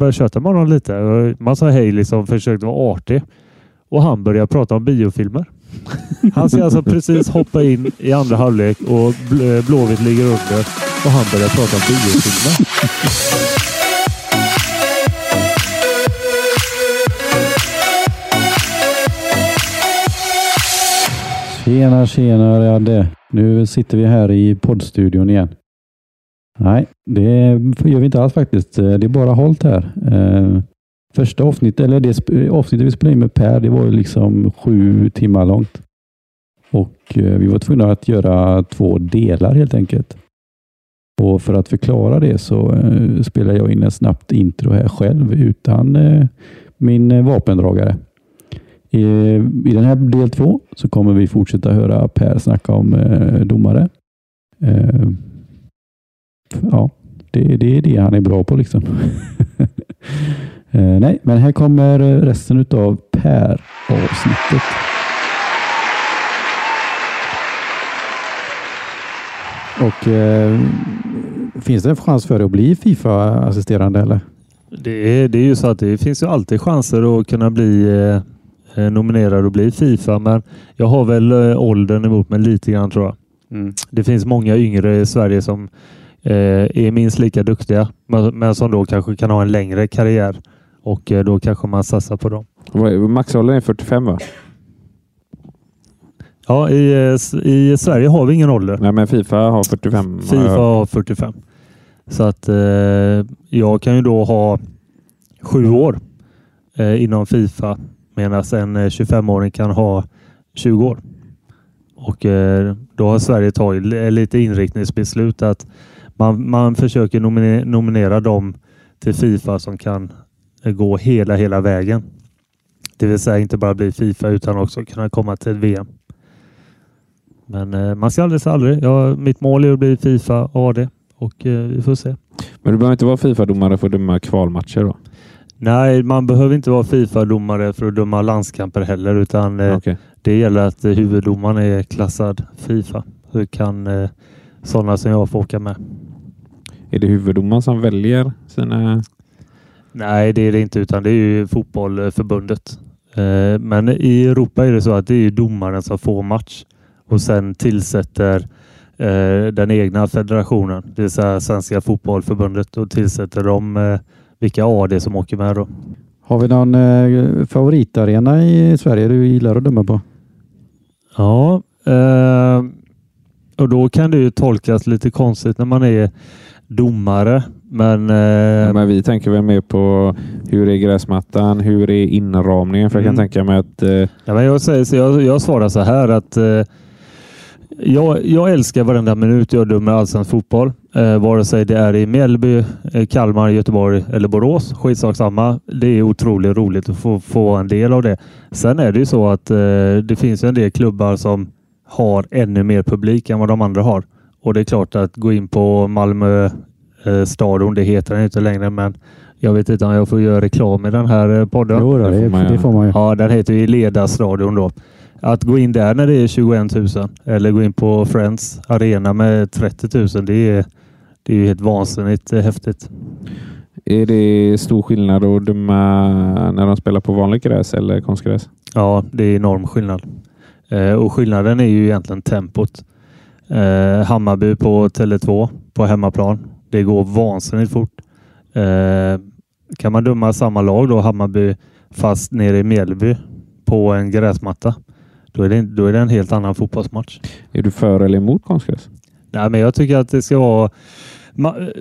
började köta med honom lite. Man sa hej liksom, försökte vara artig. Och han började prata om biofilmer. Han ska alltså precis hoppa in i andra halvlek och Bl- Blåvitt ligger under och han börjar prata om biofilmer. Tjena, tjena Radde. Nu sitter vi här i poddstudion igen. Nej, det gör vi inte alls faktiskt. Eh, det är bara hållt här. Eh, första avsnittet, eller det avsnittet vi spelade in med Per, det var ju liksom sju timmar långt. Och eh, vi var tvungna att göra två delar helt enkelt. Och för att förklara det så spelar jag in ett snabbt intro här själv utan min vapendragare. I, den här del två så kommer vi fortsätta höra Per snacka om domare. Ja, det, det är det han är bra på liksom. eh, nej, men här kommer resten utav Per-avsnittet. Och eh, finns det en chans för dig att bli Fifa-assisterande eller? Det är, det är ju så att det finns ju alltid chanser att kunna bli eh, eh, nominerad och bli Fifa, men jag har väl eh, åldern emot mig lite grann tror jag. Det finns många yngre i Sverige som är minst lika duktiga, men, som då kanske kan ha en längre karriär och eh, då kanske man satsar på dem. Maxåldern är 45 va? Ja, i, eh, i Sverige har vi ingen ålder. Nej, men Fifa har 45. Fifa har 45. Så att eh, jag kan ju då ha sju år eh, inom Fifa medan en eh, 25-åring kan ha 20 år. Och eh, då har Sverige tagit li- lite inriktningsbeslut att man, man försöker nomine- nominera dem till Fifa som kan eh, gå hela, hela vägen. Det vill säga inte bara bli Fifa utan också kunna komma till VM. Men eh, man ska aldrig säga aldrig. Ja, mitt mål är att bli Fifa AD och eh, vi får se. Men du behöver inte vara Fifa-domare för att döma kvalmatcher då? Nej, man behöver inte vara Fifa-domare för att döma landskamper heller, utan eh, Okej. det gäller att eh, huvuddomaren är klassad Fifa. Så kan eh, sådana som jag få åka med. Är det huvuddomaren som väljer sina... Nej, det är det inte, utan det är ju fotbollförbundet. Eh, men i Europa är det så att det är ju domaren som får match och sen tillsätter eh, den egna federationen, det vill säga Svenska fotbollförbundet, och tillsätter de eh, vilka AD som åker med då. Har vi någon favoritarena i Sverige du gillar att döma på? Ja, och då kan det ju tolkas lite konstigt när man är domare. Men, eh, Ja, men vi tänker väl mer på hur är gräsmattan? Hur är inramningen? För jag kan Mm. tänka mig att... Eh, ja, men jag, säger, så jag, jag svarar så här att eh, jag, jag älskar varenda minut jag dömer allsvensk fotboll. Eh, vare sig det är i Mjällby, eh, Kalmar, Göteborg eller Borås. Skitsak samma. Det är otroligt roligt att få, få en del av det. Sen är det ju så att eh, det finns en del klubbar som har ännu mer publik än vad de andra har. Och det är klart att gå in på Malmö eh, stadion, det heter den inte längre, men jag vet inte om jag får göra reklam i den här eh, podden. Jo, då, det det, får man det får man ju. Ja, den heter ju Ledarstadion då. Att gå in där när det är 21 000 eller gå in på Friends Arena med 30 000, det är, det är ju helt vansinnigt eh, häftigt. är det stor skillnad att döma när de spelar på vanligt gräs eller konstgräs? Ja, det är enorm skillnad. Eh, och skillnaden är ju egentligen tempot. Eh, Hammarby på Tele2 på hemmaplan. Det går vansinnigt fort. Eh, kan man döma samma lag då, Hammarby, fast nere i Mjällby på en gräsmatta, då är det, då är det en helt annan fotbollsmatch. Är du för eller emot konstgräs? Nej, men jag tycker att det ska vara...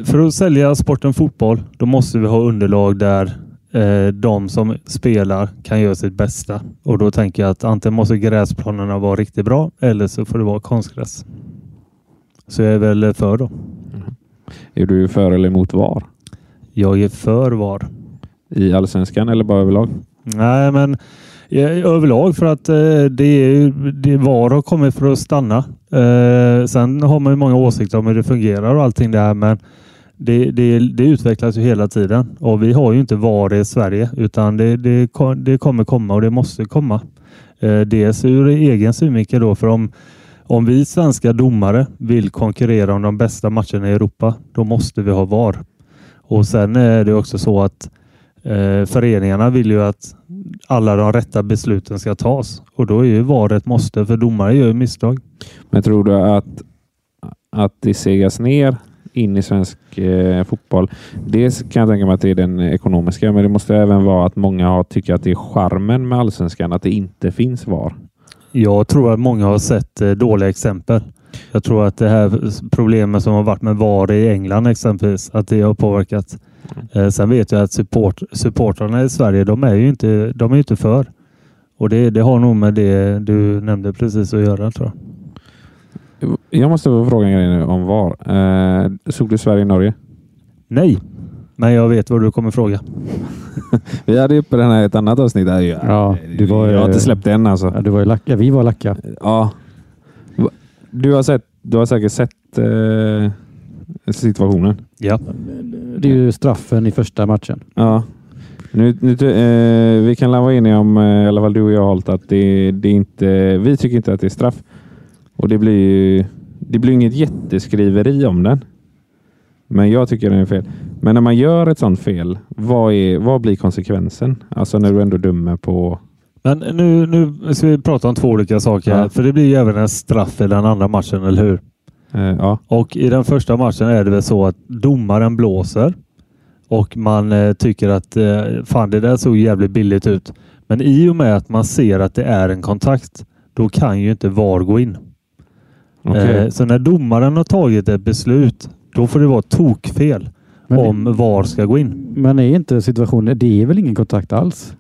För att sälja sporten fotboll, då måste vi ha underlag där eh, de som spelar kan göra sitt bästa. Och då tänker jag att antingen måste gräsplanerna vara riktigt bra eller så får det vara konstgräs. Så jag är väl för då. Är du för eller emot VAR? Jag är för VAR. I allsvenskan eller bara överlag? Nej, men överlag för att eh, det är ju- det VAR har kommit för att stanna. Eh, sen har man ju många åsikter om hur det fungerar och allting det här, men det, det, det utvecklas ju hela tiden och vi har ju inte VAR i Sverige utan det, det kommer komma och det måste komma. Eh, dels ur egen synvinkel då, för om, om vi svenska domare vill konkurrera om de bästa matcherna i Europa, då måste vi ha VAR. Och sen är det också så att eh, föreningarna vill ju att alla de rätta besluten ska tas och då är ju VAR ett måste för domare gör ju misstag. Men tror du att, att det segas ner in i svensk eh, fotboll? Dels kan jag tänka mig att det är den ekonomiska, men det måste även vara att många har, tycker att det är charmen med allsvenskan, att det inte finns VAR. Jag tror att många har sett eh, dåliga exempel. Jag tror att det här problemet som har varit med VAR i England exempelvis, att det har påverkat. Eh, sen vet jag att support, supportrarna i Sverige, de är ju inte, de är inte för. Och det, det har nog med det du nämnde precis att göra tror jag. Jag måste fråga en grej nu om VAR. Eh, såg du Sverige-Norge? Nej, men jag vet vad du kommer fråga. Vi hade uppe den här i ett annat avsnitt. Där. ju- Ja, du var ju- jag har inte släppt den alltså. Ja, du var ju lacka. Vi var lacka. Ja. Du har, sett, du har säkert sett eh, situationen. Ja, Det är ju straffen i första matchen. Ja. Nu, nu, eh, vi kan vara eniga om, eh, i alla fall du och jag, Holt, att det, det är inte, vi tycker inte att det är straff. Och det blir ju det blir inget jätteskriveri om den. Men jag tycker den är fel. Men när man gör ett sånt fel, vad, är, vad blir konsekvensen? Alltså när du ändå dömer på... men nu, nu ska vi prata om två olika saker här. Ja. För det blir ju även en straff i den andra matchen, eller hur? Eh, ja. Och i den första matchen är det väl så att domaren blåser och man eh, tycker att eh, fan det där såg jävligt billigt ut. Men i och med att man ser att det är en kontakt, då kan ju inte VAR gå in. Okej. Eh, så när domaren har tagit ett beslut, då får det vara tokfel Men, om VAR ska gå in. men är inte situationen... Det är väl ingen kontakt alls?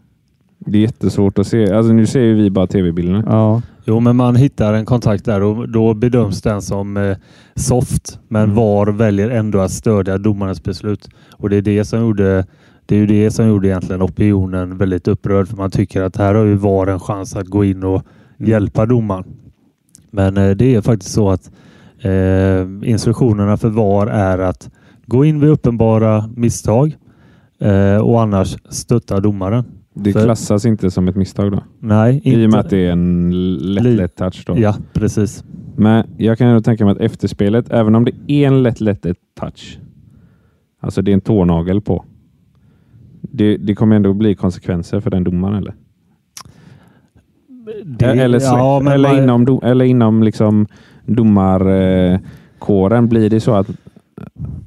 Det är jättesvårt att se. Alltså nu ser ju vi bara tv-bilderna. Ja. Jo, men man hittar en kontakt där och då bedöms den som eh, soft. Men Mm. VAR väljer ändå att stödja domarens beslut. Och det är det som gjorde det är ju det som gjorde egentligen opinionen väldigt upprörd. För man tycker att här har ju VAR en chans att gå in och hjälpa domaren. Men eh, det är faktiskt så att eh, instruktionerna för VAR är att gå in vid uppenbara misstag eh, och annars stötta domaren. Det För- klassas inte som ett misstag då? Nej, inte. I och med att det är en lätt, lätt touch då? Ja, precis. Men jag kan ändå tänka mig att efterspelet, även om det är en lätt, lätt touch, alltså det är en tånagel på, det, det kommer ändå bli konsekvenser för den domaren eller? Det- eller släpp, ja, eller, man- inom, eller inom liksom domarkåren, blir det så att,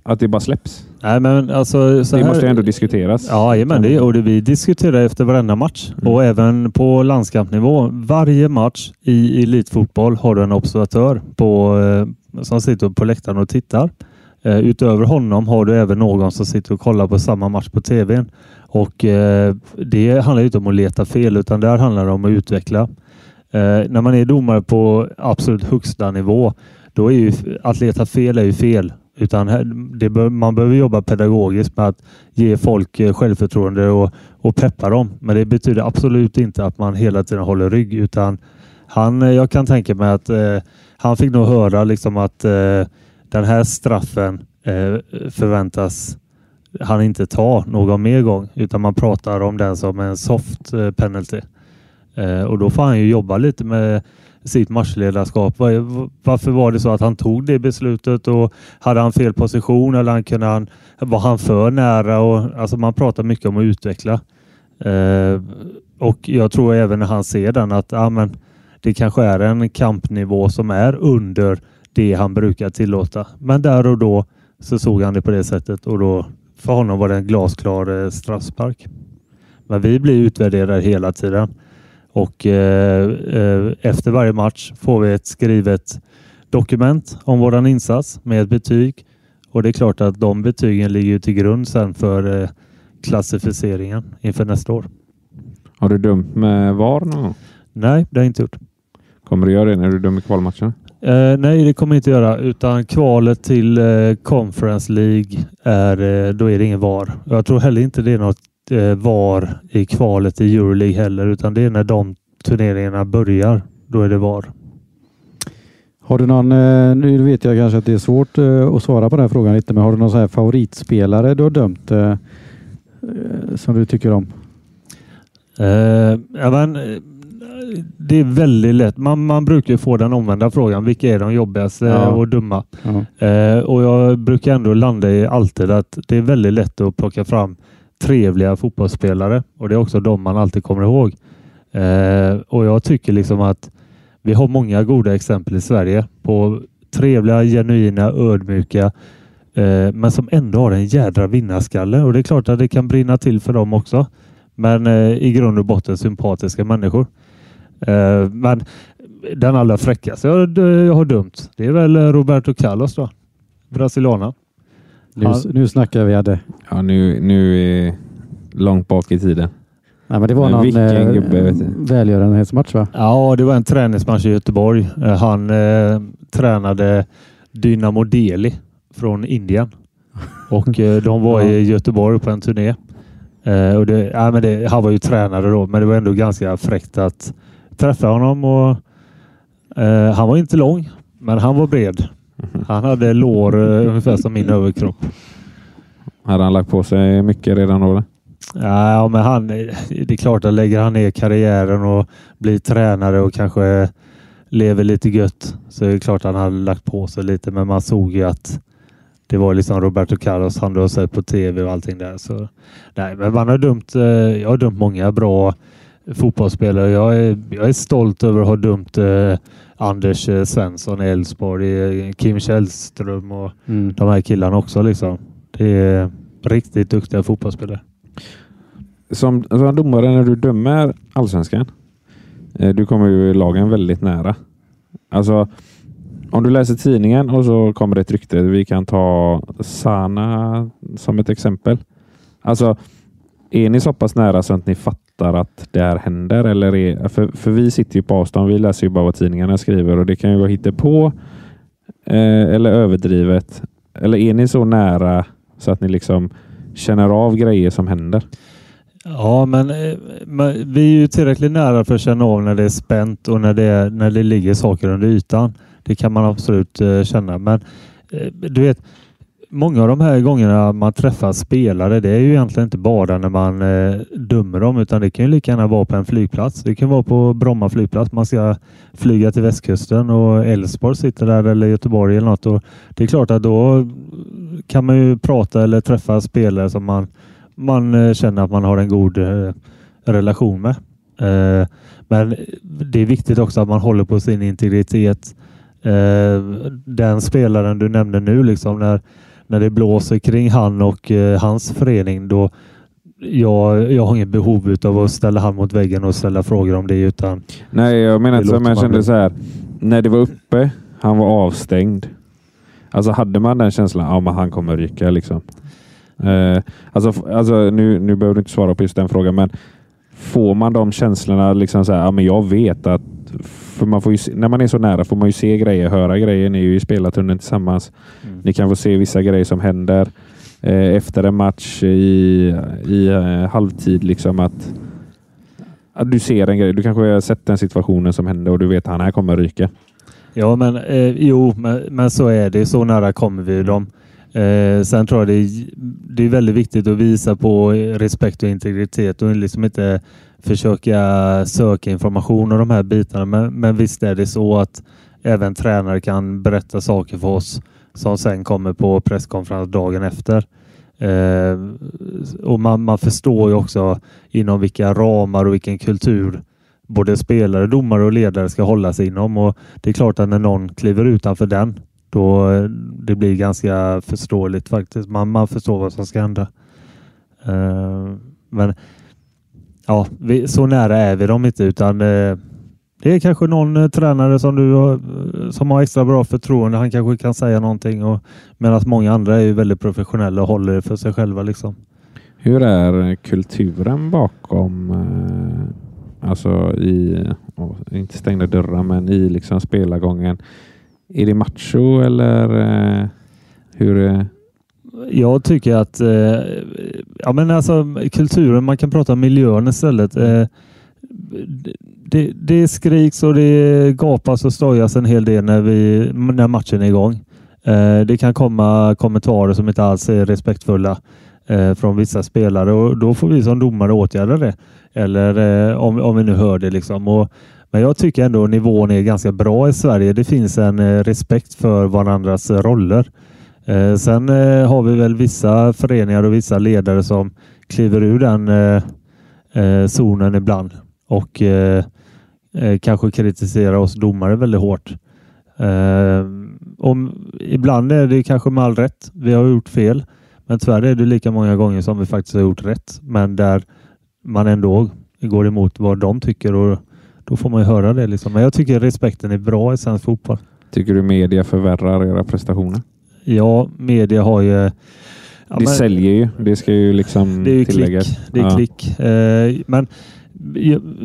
att det bara släpps? Nej, men alltså, så det här, måste ju ändå diskuteras. Ja, men det, och det, vi diskuterar efter varenda match Mm. och även på landskampnivå. Varje match i elitfotboll har du en observatör på, eh, som sitter på läktaren och tittar. Eh, utöver honom har du även någon som sitter och kollar på samma match på tvn. Och eh, Det handlar inte om att leta fel utan där handlar det om att utveckla. Eh, när man är domare på absolut högsta nivå, då är ju att leta fel är ju fel. Utan det bör, man behöver jobba pedagogiskt med att ge folk eh, självförtroende och, och peppa dem. Men det betyder absolut inte att man hela tiden håller rygg. Utan han, eh, jag kan tänka mig att eh, han fick nog höra liksom att eh, den här straffen eh, förväntas han inte ta någon mer gång. Utan man pratar om den som en soft eh, penalty. Eh, och då får han ju jobba lite med sitt matchledarskap. Var- Varför var det så att han tog det beslutet och hade han fel position eller han kunde han, var han för nära? Och, alltså man pratar mycket om att utveckla. Eh, och jag tror även när han ser den att ah, men det kanske är en kampnivå som är under det han brukar tillåta. Men där och då så såg han det på det sättet och då för honom var det en glasklar eh, straffspark. Men vi blir utvärderade hela tiden. Och eh, eh, efter varje match får vi ett skrivet dokument om våran insats med ett betyg. Och det är klart att de betygen ligger till grund sen för eh, klassificeringen inför nästa år. Har du dömt med VAR någon gång? Nej, det har jag inte gjort. Kommer du göra det när du dömer kvalmatcherna? Eh, nej, det kommer jag inte göra. Utan kvalet till eh, Conference League är, eh, då är det ingen VAR. Jag tror heller inte det är något VAR i kvalet i Euroleague heller. Utan det är när de turneringarna börjar. Då är det VAR. Har du någon, eh, nu vet jag kanske att det är svårt eh, att svara på den här frågan lite, men har du någon så här favoritspelare du har dömt eh, eh, som du tycker om? Eh, ja, men, eh, det är väldigt lätt. Man, man brukar få den omvända frågan. Vilka är de jobbigaste Ja. och dumma? Ja. Eh, och jag brukar ändå landa i alltid att det är väldigt lätt att plocka fram trevliga fotbollsspelare och det är också de man alltid kommer ihåg. Eh, och jag tycker liksom att vi har många goda exempel i Sverige på trevliga, genuina, ödmjuka eh, men som ändå har en jädra vinnarskalle och det är klart att det kan brinna till för dem också. Men eh, i grund och botten sympatiska människor. Eh, men den allra fräckaste jag, jag har dömt, det är väl Roberto Carlos då. Brasiliana. Nu, Han- nu snackar vi Adde. Ja, nu, nu är långt bak i tiden. Nej, men det var Men någon vilken eh, gubbe, välgörenhetsmatch va? Ja, det var en träningsmatch i Göteborg. Eh, Han eh, tränade Dynamo Delhi från Indien och eh, de var i Göteborg på en turné. Eh, och det, ja, men det, han var ju tränare då, men det var ändå ganska fräckt att träffa honom. Och, eh, han var inte lång, men han var bred. Han hade lår eh, ungefär som min överkropp. Hade han lagt på sig mycket redan då? eller? Ja, men han, det är klart att lägger han ner karriären och blir tränare och kanske lever lite gött så är det klart att han hade lagt på sig lite. Men man såg ju att det var liksom Roberto Carlos han du har sett på tv och allting där. Så, nej, men man har dömt, eh, jag har dömt många bra fotbollsspelare. Jag är, jag är stolt över att ha dömt eh, Anders eh, Svensson i Elfsborg, eh, Kim Källström och Mm. de här killarna också. Liksom. Det är riktigt duktiga fotbollsspelare. Som, som domare när du dömer allsvenskan. eh, Du kommer ju lagen väldigt nära. Alltså, om du läser tidningen och så kommer det ett rykte. Vi kan ta Sana som ett exempel. Alltså, är ni så pass nära så att ni fattar att det här händer? Eller är, för, för vi sitter ju på avstånd. Vi läser ju bara vad tidningarna skriver och det kan ju vara hittepå eh, eller överdrivet. Eller är ni så nära så att ni liksom känner av grejer som händer? Ja, men, eh, men vi är ju tillräckligt nära för att känna av när det är spänt och när det, är, när det ligger saker under ytan. Det kan man absolut eh, känna. Men eh, du vet, många av de här gångerna man träffar spelare, det är ju egentligen inte bara när man eh, dömer dem, utan det kan ju lika gärna vara på en flygplats. Det kan vara på Bromma flygplats. Man ska flyga till västkusten och Elfsborg sitter där eller Göteborg eller något. Och det är klart att då kan man ju prata eller träffa spelare som man man eh, känner att man har en god eh, relation med. Eh, men det är viktigt också att man håller på sin integritet. Eh, den spelaren du nämnde nu, liksom när, när det blåser kring han och eh, hans förening, då jag, jag har inget behov av att ställa han mot väggen och ställa frågor om det utan Nej, jag menar inte så. Men jag kände så här. När det var uppe, han var avstängd. Alltså hade man den känslan, ja men han kommer ryka liksom. Eh, alltså, alltså nu, nu behöver du inte svara på just den frågan, men får man de känslorna liksom så här, ja men jag vet att för man får se- när man är så nära får man ju se grejer, höra grejer. Ni är ju i spelartunneln tillsammans. Ni kan få se vissa grejer som händer eh, efter en match i, i eh, halvtid. Liksom att, att du ser en grej. Du kanske har sett den situationen som hände och du vet att han här kommer ryka. Ja, men eh, jo, men, men så är det. Så nära kommer vi dem. Eh, sen tror jag det är, det är väldigt viktigt att visa på respekt och integritet och liksom inte försöka söka information och de här bitarna. Men, men visst är det så att även tränare kan berätta saker för oss som sen kommer på presskonferens dagen efter. Eh, och man, man förstår ju också inom vilka ramar och vilken kultur både spelare, domare och ledare ska hålla sig inom. Och det är klart att när någon kliver utanför den, då det blir ganska förståeligt faktiskt. Man, man förstår vad som ska hända. Uh, men ja, vi, så nära är vi dem inte utan uh, det är kanske någon uh, tränare som du har, som har extra bra förtroende. Han kanske kan säga någonting och medan många andra är ju väldigt professionella och håller det för sig själva liksom. Hur är kulturen bakom, alltså i, oh, inte stängda dörrar, men i liksom spelargången? Är det macho eller eh, hur? eh, Jag tycker att eh, ja, men alltså, kulturen, man kan prata om miljön istället. Eh, det, det skriks och det gapas och stojas en hel del när, vi, när matchen är igång. Eh, det kan komma kommentarer som inte alls är respektfulla eh, från vissa spelare och då får vi som domare åtgärda det. Eller eh, om, om vi nu hör det. Liksom. Och, men jag tycker ändå nivån är ganska bra i Sverige. Det finns en eh, respekt för varandras roller. Eh, sen eh, har vi väl vissa föreningar och vissa ledare som kliver ur den zonen ibland och kanske kritiserar oss domare väldigt hårt. Om, ibland är det kanske med all rätt. Vi har gjort fel, men tyvärr är det lika många gånger som vi faktiskt har gjort rätt. Men där man ändå går emot vad de tycker och då får man ju höra det. Liksom. Men jag tycker respekten är bra i svensk fotboll. Tycker du media förvärrar era prestationer? Ja, media har ju... Ja, det men- säljer ju. Det ska ju liksom Det är ju tilläggas. klick. Det är Ja. klick. Eh, men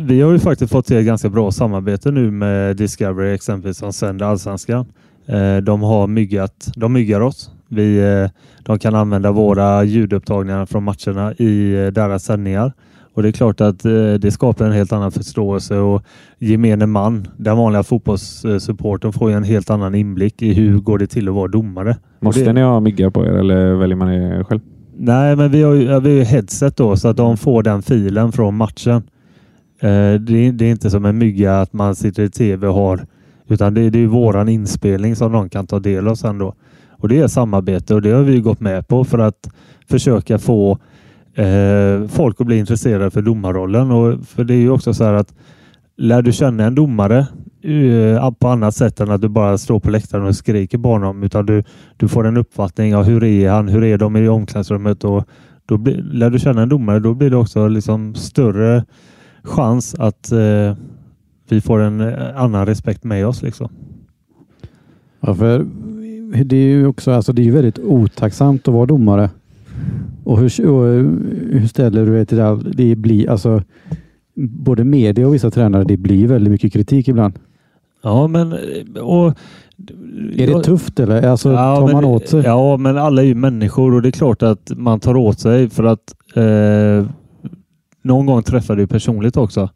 vi, har ju faktiskt fått till ett ganska bra samarbete nu med Discovery exempelvis som sänder Allsvenskan. Eh, de har myggat, de myggar oss. Vi, eh, de kan använda våra ljudupptagningar från matcherna i deras sändningar. Och det är klart att eh, det skapar en helt annan förståelse och gemene man, den vanliga fotbollssupporten får ju en helt annan inblick i hur går det till att vara domare. Måste det- ni ha mygga på er eller väljer man det själv? Nej, men vi har ju, vi har ju headset då så att de får den filen från matchen. Eh, det, är, det är inte som en mygga att man sitter i tv och har utan det, det är våran inspelning som de kan ta del av sen då. Och det är samarbete och det har vi gått med på för att försöka få eh, folk att bli intresserade för domarrollen. Och för det är ju också så här att lär du känna en domare eh, på annat sätt än att du bara står på läktaren och skriker på honom utan du, du får en uppfattning av hur är han, hur är de i omklädningsrummet och då blir, lär du känna en domare då blir det också liksom större chans att eh, vi får en eh, annan respekt med oss. Liksom. Ja, för det är ju också alltså det är ju väldigt otacksamt att vara domare. Och hur, och hur ställer du dig till det? Det blir alltså både media och vissa tränare. Det blir väldigt mycket kritik ibland. Ja, men eh, och, Är det tufft eller alltså, tar men, man åt sig? Ja, men alla är ju människor och det är klart att man tar åt sig för att eh, någon gång träffar du personligt också.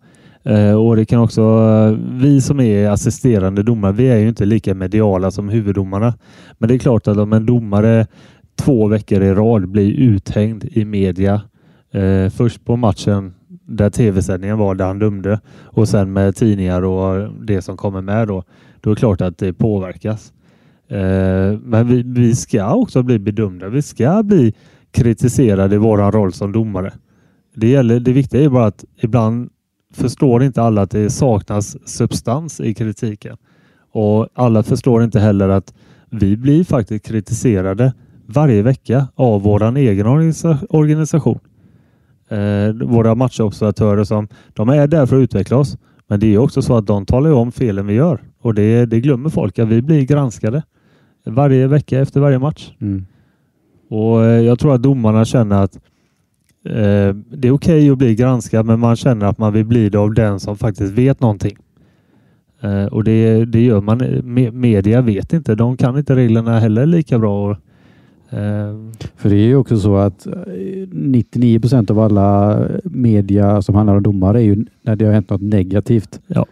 Eh, och det kan också, eh, vi som är assisterande domare, vi är ju inte lika mediala som huvuddomarna. Men det är klart att om en domare två veckor i rad bli uthängd i media, eh, först på matchen där tv-sändningen var där han dömde och sen med tidningar och det som kommer med då, då är det klart att det påverkas. Eh, Men vi, vi ska också bli bedömda. Vi ska bli kritiserade i vår roll som domare. Det, gäller, det viktiga är bara att ibland förstår inte alla att det saknas substans i kritiken. Och alla förstår inte heller att vi blir faktiskt kritiserade varje vecka av våran egen organisa- organisation. Eh, våra matchobservatörer som de är där för att utveckla oss. Men det är också så att de talar om felen vi gör och det, det glömmer folk att vi blir granskade varje vecka efter varje match. Mm. Och eh, Jag tror att domarna känner att eh, det är okej att bli granskad men man känner att man vill bli det av den som faktiskt vet någonting. Eh, och det, det gör man. Me, media vet inte. De kan inte reglerna heller lika bra. Eh, För det är ju också så att eh, 99 procent av alla media som handlar om domare är ju när det har hänt något negativt. Ja.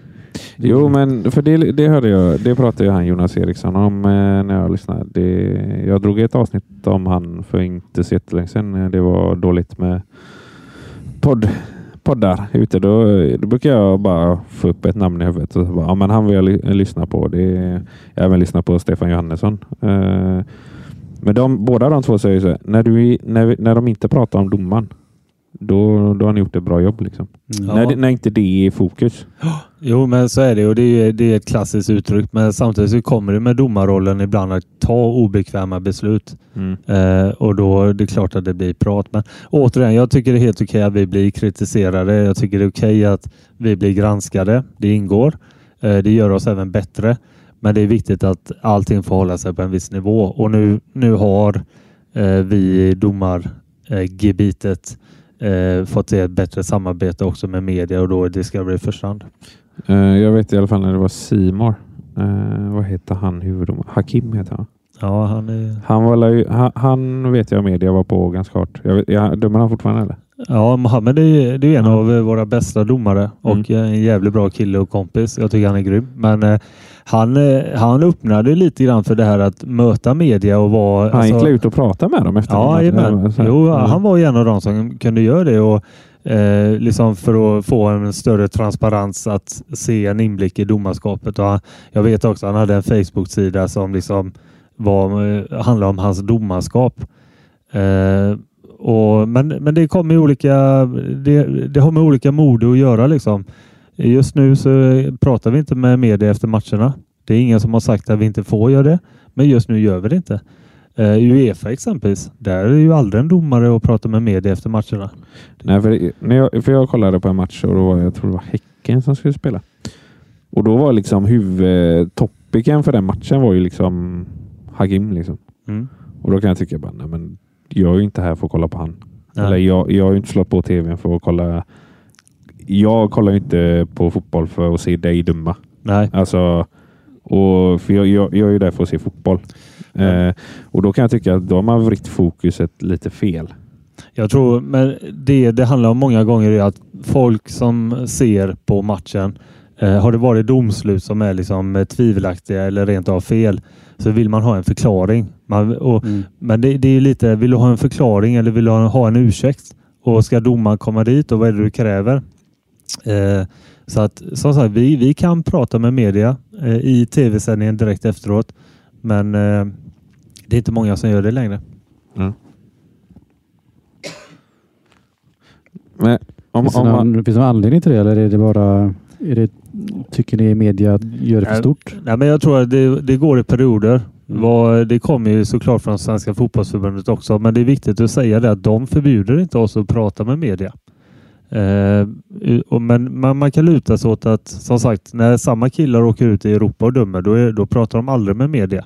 Jo, men för det, det hörde jag. Det pratade ju han Jonas Eriksson om eh, när jag lyssnade. Det, jag drog ett avsnitt om han för inte så jättelänge sedan. Det var dåligt med podd, poddar ute. Då, då brukar jag bara få upp ett namn i huvudet. Och så bara, ja, men han vill jag ly- lyssna på. Det, jag har även lyssnat på Stefan Johannesson. Eh, men de, båda de två säger så här. När, du, är- när, när de inte pratar om domaren, då, då har ni gjort ett bra jobb. Liksom. Mm. Ja. När, när inte det är i fokus. Jo, men så är det och det är, det är ett klassiskt uttryck. Men samtidigt så kommer det med domarrollen ibland att ta obekväma beslut. Mm. Eh, och då är det klart att det blir prat. Men återigen, jag tycker det är helt okej att vi blir kritiserade. Jag tycker det är okej att vi blir granskade. Det ingår. Eh, det gör oss även bättre. Men det är viktigt att allting får hålla sig på en viss nivå. Och nu, nu har eh, vi domargebitet eh, fått till ett bättre samarbete också med media och då är Discovery i första hand. Eh, jag vet i alla fall när det var Simor. Uh, vad heter han huvuddomare? Hakim heter han. Ja, han är... Han, var, han, han vet jag media var på ganska hårt. Jag vet, jag, dömer han fortfarande eller? Ja, Mohammed är, det är en Ja. av eh, våra bästa domare och Mm. en jävligt bra kille och kompis. Jag tycker han är grym. Men eh, han, eh, han öppnade lite grann för det här att möta media och vara... Han gick ut och pratade med dem efter Ja, här. Jo, Mm. han var ju en av dem som kunde göra det och eh, liksom för att få en större transparens att se en inblick i domarskapet. Och han, jag vet också han hade en Facebook-sida som liksom var, eh, handlar om hans domarskap. Eh, och, men, men det kommer olika, det, det har med olika mode att göra liksom. Just nu så pratar vi inte med media efter matcherna. Det är ingen som har sagt att vi inte får göra det, men just nu gör vi det inte. Uh, Uefa exempelvis, där är ju aldrig en domare och pratar med media efter matcherna. Nej, för, när jag, för jag kollade på en match och då var jag tror det var Häcken som skulle spela. Och då var liksom huvudtopiken för den matchen var ju liksom Hagim. Liksom. Mm. Och då kan jag tycka bara, nej men jag är ju inte här för att kolla på han. Nej. Eller jag, jag har ju inte slått på tvn för att kolla. Jag kollar inte på fotboll för att se dig döma. Nej, Alltså, och för jag, jag, jag är ju där för att se fotboll. Eh, och då kan jag tycka att då har man vritt fokuset lite fel. jag tror men det det handlar om många gånger är att folk som ser på matchen eh, har det varit domslut som är liksom eh, tvivelaktiga eller rent av fel så vill man ha en förklaring. Man, och, Mm. Men det, det är ju lite, vill du ha en förklaring eller vill du ha, ha en ursäkt? Och ska domaren komma dit och vad är det du kräver? Eh, så att som sagt, vi, vi kan prata med media eh, i tv-sändningen direkt efteråt. Men eh, det är inte många som gör det längre. Men om, finns, det om man, någon, finns det någon anledning till det eller är det bara är det, tycker ni media gör det för Nej. stort? Nej, men jag tror att det, det går i perioder. Mm. Det kommer ju såklart från Svenska fotbollsförbundet också, men det är viktigt att säga det att de förbjuder inte oss att prata med media. Eh, men man, man kan luta sig åt att, som sagt, när samma killar åker ut i Europa och dömer, då, är, då pratar de aldrig med media.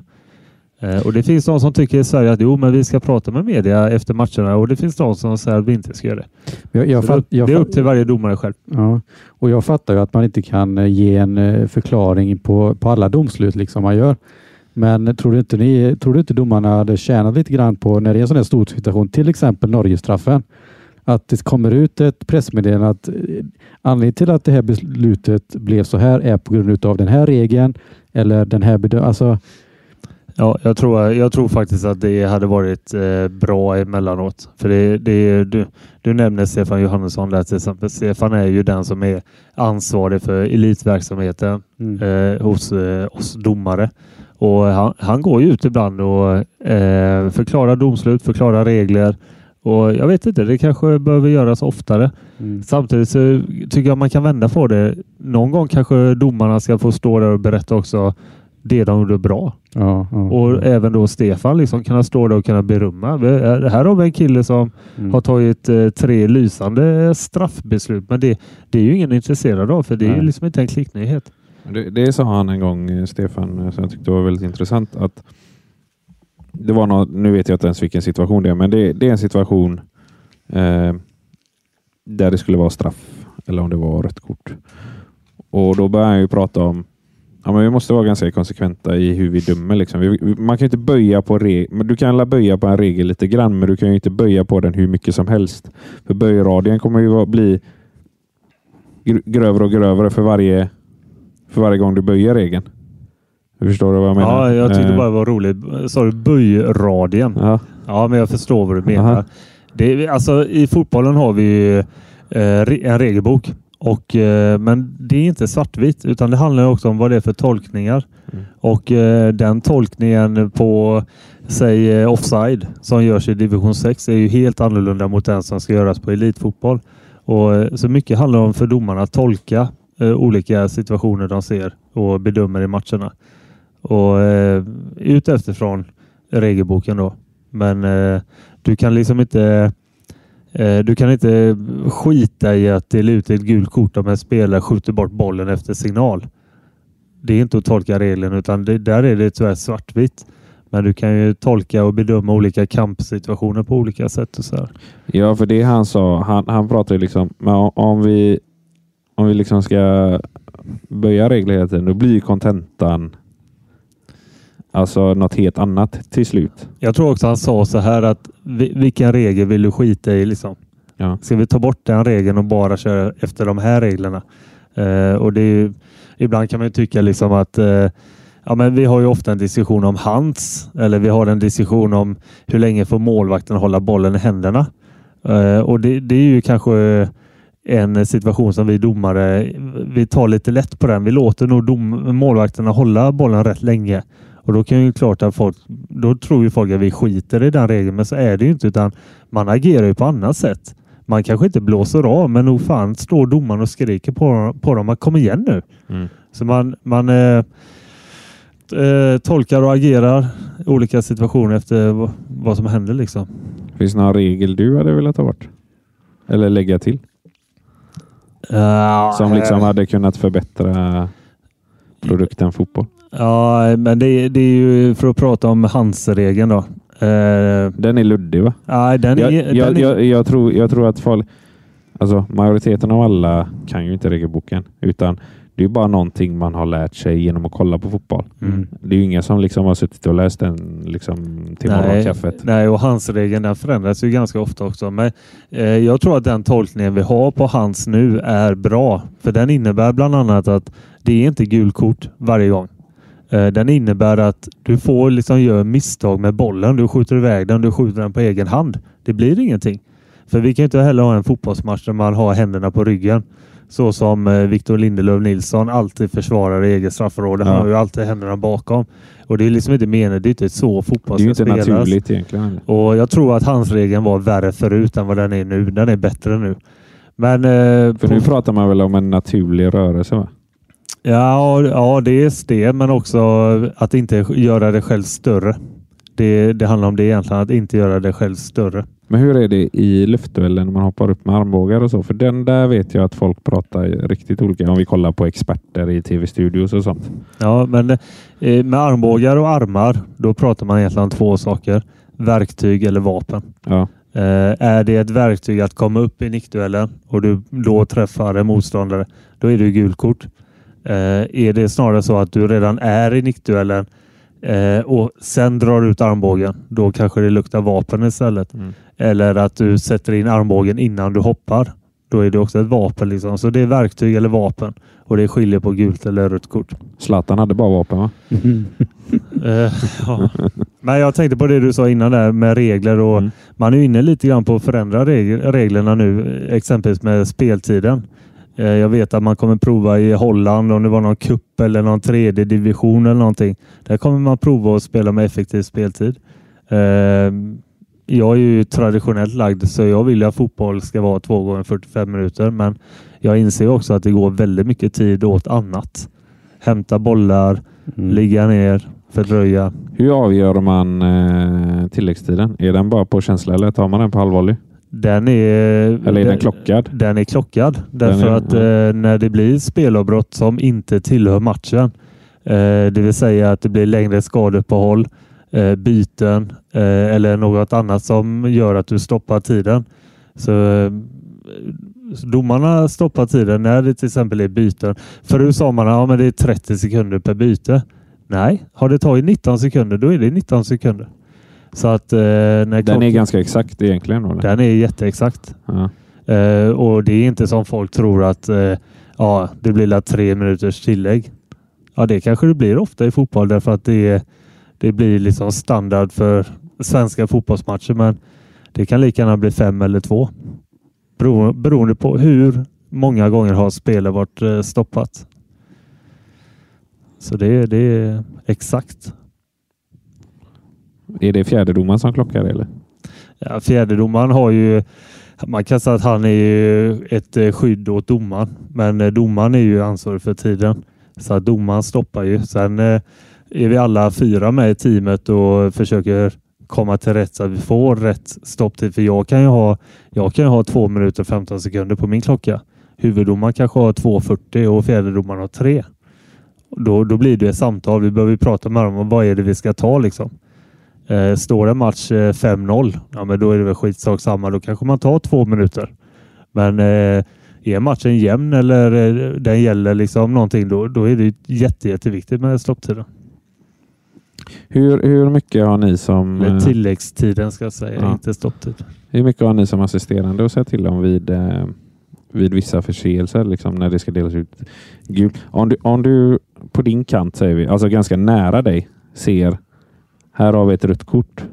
Eh, och det finns de som tycker i Sverige att jo, men vi ska prata med media efter matcherna och det finns de som säger att vi inte ska göra det. Jag, jag, fatt, det, är upp till varje domare själv. ja, och jag fattar ju att man inte kan eh, ge en eh, förklaring på, på alla domslut liksom man gör. Men tror du, inte ni, tror du inte domarna hade tjänat lite grann på när det är en sån här stor situation, till exempel Norgestraffen, att det kommer ut ett pressmeddelande att eh, anledningen till att det här beslutet blev så här är på grund av den här regeln eller den här bedömningen. Alltså, Ja, jag tror, jag tror faktiskt att det hade varit eh, bra emellanåt. För det, det, du, du nämner Stefan Johannesson där till exempel. Stefan är ju den som är ansvarig för elitverksamheten mm. eh, hos eh, oss domare. Och han, han går ju ut ibland och eh, förklarar domslut, förklarar regler. Och jag vet inte, det kanske behöver göras oftare. Mm. Samtidigt så tycker jag man kan vända på det. Någon gång kanske domarna ska få stå där och berätta också det de gjorde bra. Ja, ja. Och även då Stefan liksom kunna stå där och kunna berömma. Eh, Här har vi en kille som Mm. har tagit eh, tre lysande straffbeslut. Men det, det är ju ingen intresserad av för det är ju liksom inte en klicknyhet. Det, det sa han en gång, eh, Stefan, som jag tyckte var väldigt intressant. Att det var något, nu vet jag inte ens vilken situation det är, men det, det är en situation eh, där det skulle vara straff eller om det var rött kort. Och då börjar han ju prata om Ja, men vi måste vara ganska konsekventa i hur vi dömer. Liksom. Vi, man kan inte böja på men Du kan böja på en regel lite grann, men du kan ju inte böja på den hur mycket som helst. För böjradien kommer ju bli grövre och grövre för varje, för varje gång du böjer regeln. Förstår du vad jag menar? Ja, jag tyckte Eh, bara det var roligt. Sa du böjradien? Ja, Ja, men jag förstår vad du menar. Aha. Det alltså, I fotbollen har vi ju eh, en regelbok. Och, eh, men det är inte svartvitt utan det handlar också om vad det är för tolkningar. Mm. Och eh, den tolkningen på säg eh, offside som görs i division 6 är ju helt annorlunda mot den som ska göras på elitfotboll. Och, eh, så mycket handlar om för domarna att tolka eh, olika situationer de ser och bedömer i matcherna. Och eh, ut efterifrån regelboken då. Men eh, du kan liksom inte eh, du kan inte skita i att dela ut ett gult kort om en spelare skjuter bort bollen efter signal. Det är inte att tolka regeln utan det, där är det tyvärr svartvitt. Men du kan ju tolka och bedöma olika kampsituationer på olika sätt. Och så här. ja, för det han sa, han, han pratade liksom, men om- vi, om vi liksom ska böja reglerna hela tiden, då blir ju kontentan alltså något helt annat till slut. Jag tror också han sa så här att vi- vilken regel vill du skita i? Liksom? Ja. Ska vi ta bort den regeln och bara köra efter de här reglerna? Eh, och det ju, ibland kan man ju tycka liksom att eh, ja, men vi har ju ofta en diskussion om hands eller vi har en diskussion om hur länge får målvakten hålla bollen i händerna? Eh, och det, det är ju kanske en situation som vi domare, vi tar lite lätt på den. Vi låter nog dom, målvakterna hålla bollen rätt länge Och då kan ju klart att folk, då tror ju folk att vi skiter i den regeln, men så är det ju inte utan man agerar ju på annat sätt. Man kanske inte blåser av, men nog fan står domaren och skriker på, på dem att kom igen nu. Mm. Så man, man eh, eh, tolkar och agerar i olika situationer efter vad, som händer liksom. Finns det någon regel du hade velat ta bort? Eller lägga till? Ja, Som liksom eh, hade kunnat förbättra produkten fotboll? Ja, men det, det är ju för att prata om handsregeln då. Eh, Den är luddig va? nej, den är, Jag, jag, den är, jag, jag, tror, jag tror att folk, alltså majoriteten av alla kan ju inte regelboken. Utan det är bara någonting man har lärt sig genom att kolla på fotboll. Mm. Det är ju ingen som liksom har suttit och läst den liksom till Nej, morgonkaffet. nej, och handsregeln den förändras ju ganska ofta också. Men eh, jag tror att den tolkningen vi har på hands nu är bra. För den innebär bland annat att det är inte gulkort varje gång. Eh, den innebär att du får liksom göra misstag med bollen. Du skjuter iväg den, du skjuter den på egen hand. Det blir ingenting. För vi kan inte heller ha en fotbollsmatch där man har händerna på ryggen. Så som eh, Victor Lindelöf Nilsson alltid försvarar i eget straffområde. Han Ja. har ju alltid händerna bakom. Och det är liksom inte meningen. Det är inte så fotboll Det är ju ska inte spelas. naturligt egentligen. Och jag tror att hans regeln var värre förut än vad den är nu. Den är bättre nu. Men eh, För på- nu pratar man väl om en naturlig rörelse va? Ja, ja, dels det, men också att inte göra det själv större. Det, det handlar om det egentligen, att inte göra det själv större. Men hur är det i luftduellen när man hoppar upp med armbågar och så? För den där vet jag att folk pratar riktigt olika om vi kollar på experter i tv-studios och sånt. Ja, men eh, med armbågar och armar, då pratar man egentligen om två saker. Verktyg eller vapen. Ja, Eh, är det ett verktyg att komma upp i nickduellen och du då träffar en motståndare, då är det gult kort. Eh, är det snarare så att du redan är i nickduellen eh, och sen drar ut armbågen, då kanske det luktar vapen istället. Mm. Eller att du sätter in armbågen innan du hoppar. Då är det också ett vapen. Liksom. Så det är verktyg eller vapen. Och det skiljer på gult eller rött kort. Zlatan hade bara vapen va? Eh, ja. Men jag tänkte på det du sa innan där med regler och Mm. man är inne lite grann på att förändra reg- reglerna nu, exempelvis med speltiden. Eh, Jag vet att man kommer prova i Holland om det var någon kupp eller någon tredje division eller någonting. Där kommer man prova att spela med effektiv speltid. Eh, Jag är ju traditionellt lagd så jag vill ju att fotboll ska vara två gånger 45 minuter men jag inser också att det går väldigt mycket tid åt annat. Hämta bollar, Mm. ligga ner, fördröja. Hur avgör man eh, tilläggstiden? Är den bara på känsla eller tar man den på halvvolley? Den är, Eller är den klockad? Den är klockad därför är- att ja. eh, när det blir spelavbrott som inte tillhör matchen, eh, det vill säga att det blir längre skadeuppehåll, eh, byten eller något annat som gör att du stoppar tiden. Så domarna stoppar tiden när det till exempel är byten. Förut sa man att ja, men det är 30 sekunder per byte. Nej, har det tagit 19 sekunder, då är det 19 sekunder. Så att eh, när Den är ganska exakt egentligen. Eller? den är jätteexakt. Ja. Eh, och det är inte som folk tror att eh, ja, det blir tre minuters tillägg. Ja, det kanske det blir ofta i fotboll därför att det, det blir liksom standard för svenska fotbollsmatcher. Men det kan lika gärna bli fem eller två. Bero, beroende på hur många gånger har spelet varit eh, stoppat. Så det, det är exakt. Är det fjärdedomaren som klockar eller? Ja, fjärdedomaren har ju man kan säga att han är ett eh, skydd åt domaren, men eh, domaren är ju ansvarig för tiden. Så att domaren stoppar ju. Sen eh, är vi alla fyra med i teamet och försöker komma till rätt så att vi får rätt stopptid. För jag kan ju ha, jag kan ju ha två minuter och 15 sekunder på min klocka. Huvuddomaren kanske har 2.40 och fjärdedomaren har 3. Då, då blir det ett samtal. Vi behöver ju prata med dem om vad är det vi ska ta liksom. Eh, står det match eh, 5-0, ja men då är det väl skitsak samma. Då kanske man tar två minuter. Men eh, är matchen jämn eller eh, den gäller liksom någonting, då, då är det jätte, jätteviktigt med stopptiden. Hur, hur mycket har ni som Eller eh, tilläggstiden ska jag säga, Ja. inte stopptid. hur mycket har ni som assisterande att säga till om vid, eh, vid vissa förseelser? Liksom när det ska delas ut gult. Om du, om du på din kant säger vi, alltså ganska nära dig, ser här har vi ett rött kort.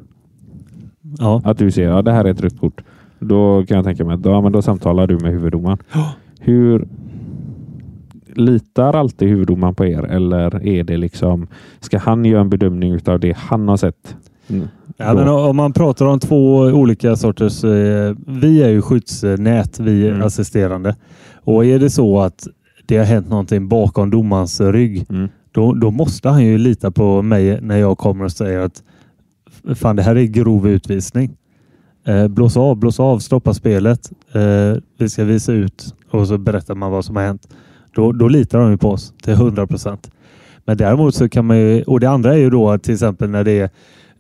Ja. Att du ser ja, det här är ett rött kort. Då kan jag tänka mig att då, ja, men då samtalar du med huvuddomaren. Hur, litar alltid huvuddomaren på er eller är det liksom, ska han göra en bedömning av det han har sett? Mm. Ja, men om man pratar om två olika sorters... Eh, vi är ju skyddsnät, vi Mm. assisterande. Och är det så att det har hänt någonting bakom domarens rygg, Mm då, då måste han ju lita på mig när jag kommer och säger att fan, det här är grov utvisning. Eh, blås av, blås av, stoppa spelet. Eh, vi ska visa ut och så berättar man vad som har hänt. Då, då litar de ju på oss till 100 procent. Men däremot så kan man ju, och det andra är ju då till exempel när det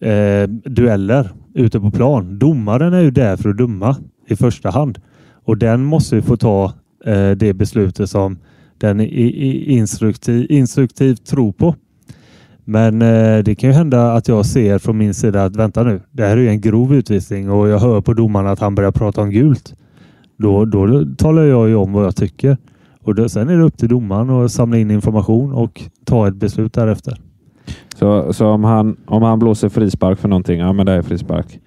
är eh, dueller ute på plan. Domaren är ju där för att döma i första hand och den måste ju få ta eh, det beslutet som den instruktiv, instruktivt tror på. Men eh, det kan ju hända att jag ser från min sida att vänta nu, det här är ju en grov utvisning och jag hör på domaren att han börjar prata om gult. Då, då talar jag ju om vad jag tycker. Och då, sen är det upp till domaren att samla in information och ta ett beslut därefter. Så, så om, han, om han blåser frispark för någonting, ja men det är frispark.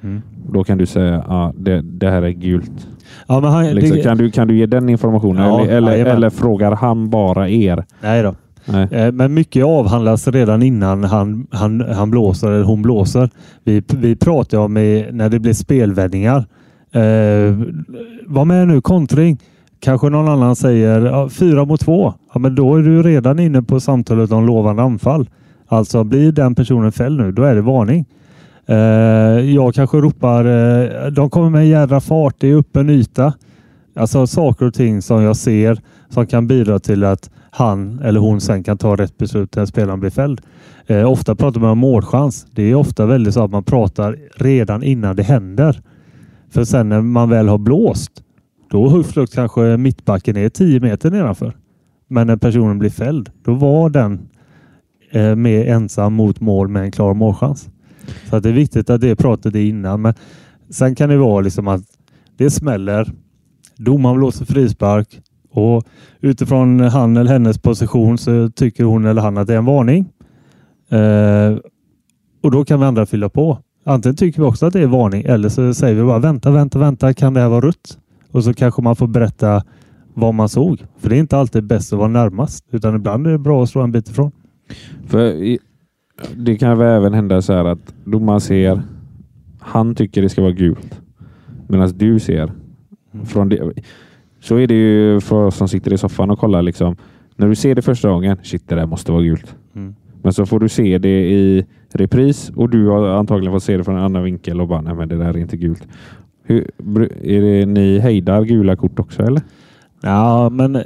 Då kan du säga ja, det, det här är gult. Ja, men han, Liksom, det, kan, du, kan du ge den informationen? Ja, eller, eller, eller frågar han bara er? Nej då. Nej. Eh, Men mycket avhandlas redan innan han, han, han blåser eller hon blåser. Vi, vi pratar om i, när det blir spelvändningar. Eh, var med nu, kontring. Kanske någon annan säger ja, fyra mot två. Ja, men då är du redan inne på samtalet om lovande anfall. Alltså blir den personen fälld nu, då är det varning. Eh, jag kanske ropar, eh, de kommer med en jädra fart, det är öppen yta. Alltså saker och ting som jag ser som kan bidra till att han eller hon sen kan ta rätt beslut när spelaren blir fälld. Eh, ofta pratar man om målchans. Det är ofta väldigt så att man pratar redan innan det händer. För sen när man väl har blåst, då huflukt kanske mittbacken är 10 meter nedanför. Men när personen blir fälld, då var den eh, mer ensam mot mål med en klar målchans. Så att det är viktigt att det pratet är innan. Men sen kan det vara liksom att det smäller. Domaren blåser frispark och utifrån han eller hennes position så tycker hon eller han att det är en varning. Eh, och då kan vi andra fylla på. Antingen tycker vi också att det är varning eller så säger vi bara vänta, vänta, vänta. Kan det här vara rött? Och så kanske man får berätta vad man såg. För det är inte alltid bäst att vara närmast utan ibland är det bra att slå en bit ifrån. För det kan väl även hända så här att domaren ser, han tycker det ska vara gult. Medan du ser. Från det, så är det ju för oss som sitter i soffan och kollar. Liksom, när du ser det första gången, shit det där måste vara gult. Mm. Men så får du se det i repris och du har antagligen fått se det från en annan vinkel och bara, nej men det där är inte gult. Hur, är det ni hejdar gula kort också eller? Ja, men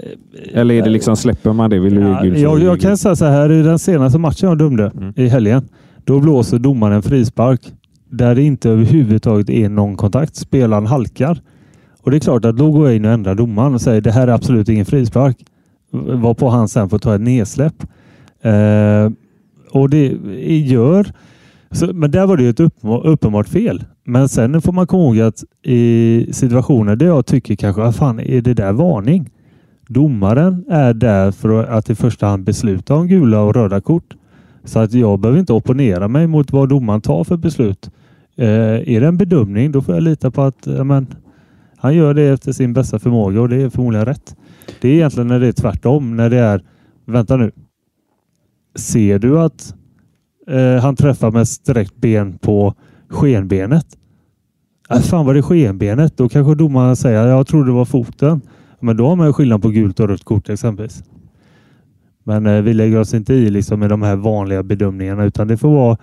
Eller är det liksom, släpper man det? Vill du Ja, gult jag, jag kan säga så här, i den senaste matchen jag dömde Mm. i helgen, då blåser domaren en frispark där det inte överhuvudtaget är någon kontakt. Spelaren halkar. Och det är klart att då går jag in och ändrar domaren och säger det här är absolut ingen frispark. Varpå han sen får ta ett nedsläpp. Eh, och det gör... Så, men där var det ju ett uppenbart fel. Men sen får man komma ihåg att i situationer där jag tycker kanske, vad fan är det där varning? Domaren är där för att i första hand besluta om gula och röda kort. Så att jag behöver inte opponera mig mot vad domaren tar för beslut. Eh, är det en bedömning då får jag lita på att amen, han gör det efter sin bästa förmåga och det är förmodligen rätt. Det är egentligen när det är tvärtom. När det är, vänta nu. Ser du att eh, han träffar med sträckt ben på skenbenet? Äh, fan var det skenbenet? Då kanske domaren säger jag tror det var foten. Men då har man ju skillnad på gult och rött kort exempelvis. Men eh, vi lägger oss inte i liksom med de här vanliga bedömningarna utan det får vara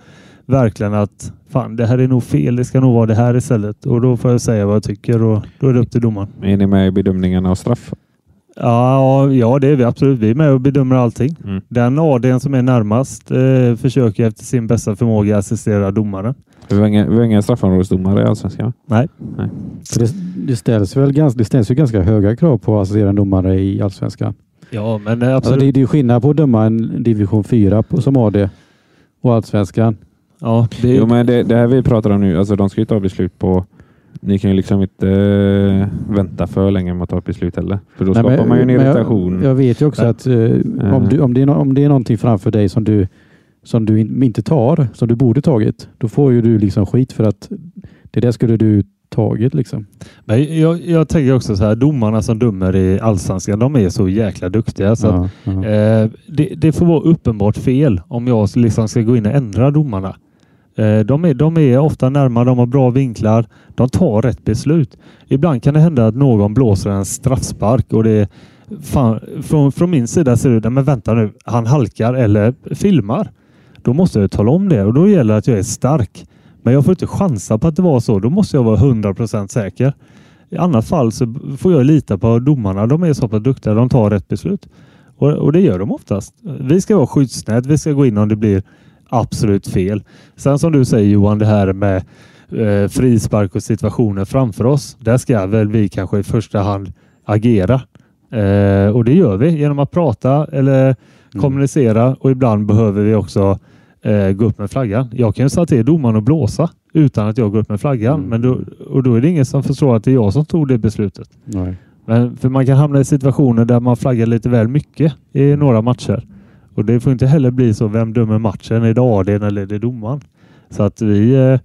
verkligen att fan det här är nog fel. Det ska nog vara det här istället. Och då får jag säga vad jag tycker och då är det upp till domaren. Är ni med i bedömningarna av straff? Ja, ja det är vi absolut. Vi är med och bedömer allting. Mm. Den ADn som är närmast eh, försöker efter sin bästa förmåga assistera domaren. Vi har inga, vi har inga straffområdesdomare i Allsvenskan. Nej. För det, det, ställs väl ganska, det ställs ju ganska höga krav på assisterande domare i Allsvenskan. Ja, men eh, Alltså absolut. det, det är ju skillnad på att döma en division 4 på, som AD och Allsvenskan. ja, det, Jo, men det, det här vi pratar om nu, alltså de ska ju ta beslut på Ni kan ju liksom inte eh, vänta för länge med att ta ett beslut heller. För då Nej, skapar men- man ju en men irritation. Jag, jag vet ju också Nej. att eh, om, du, om, det är, om det är någonting framför dig som du, som du in, inte tar, som du borde tagit, då får ju du liksom skit för att det där skulle du taget. Liksom. Men jag, jag tänker också så här, domarna som dömer i Allsvenskan, de är så jäkla duktiga. Så att, Ja, ja. eh, det, det får vara uppenbart fel om jag liksom ska gå in och ändra domarna. Eh, de, är, de är ofta närmare, de har bra vinklar, de tar rätt beslut. Ibland kan det hända att någon blåser en straffspark och det är fan, från, från min sida ser det ut, men vänta nu, han halkar eller filmar. Då måste jag tala om det och då gäller det att jag är stark. Men jag får inte chansa på att det var så. Då måste jag vara 100% säker. I annat fall så får jag lita på domarna. De är så pass duktiga. De tar rätt beslut. Och, och det gör de oftast. Vi ska vara skyddsnät. Vi ska gå in om det blir absolut fel. Sen som du säger Johan, det här med eh, frispark och situationer framför oss. Där ska väl vi kanske i första hand agera. Eh, och det gör vi genom att prata eller kommunicera och ibland behöver vi också eh, gå upp med flaggan. Jag kan ju säga till domaren att blåsa utan att jag går upp med flaggan. Mm. Men då, och då är det ingen som förstår att det är jag som tog det beslutet. Nej. Men, för man kan hamna i situationer där man flaggar lite väl mycket i några matcher. Och det får inte heller bli så. Vem dömer matchen? Är det ADn eller är det domaren? Så att vi, eh,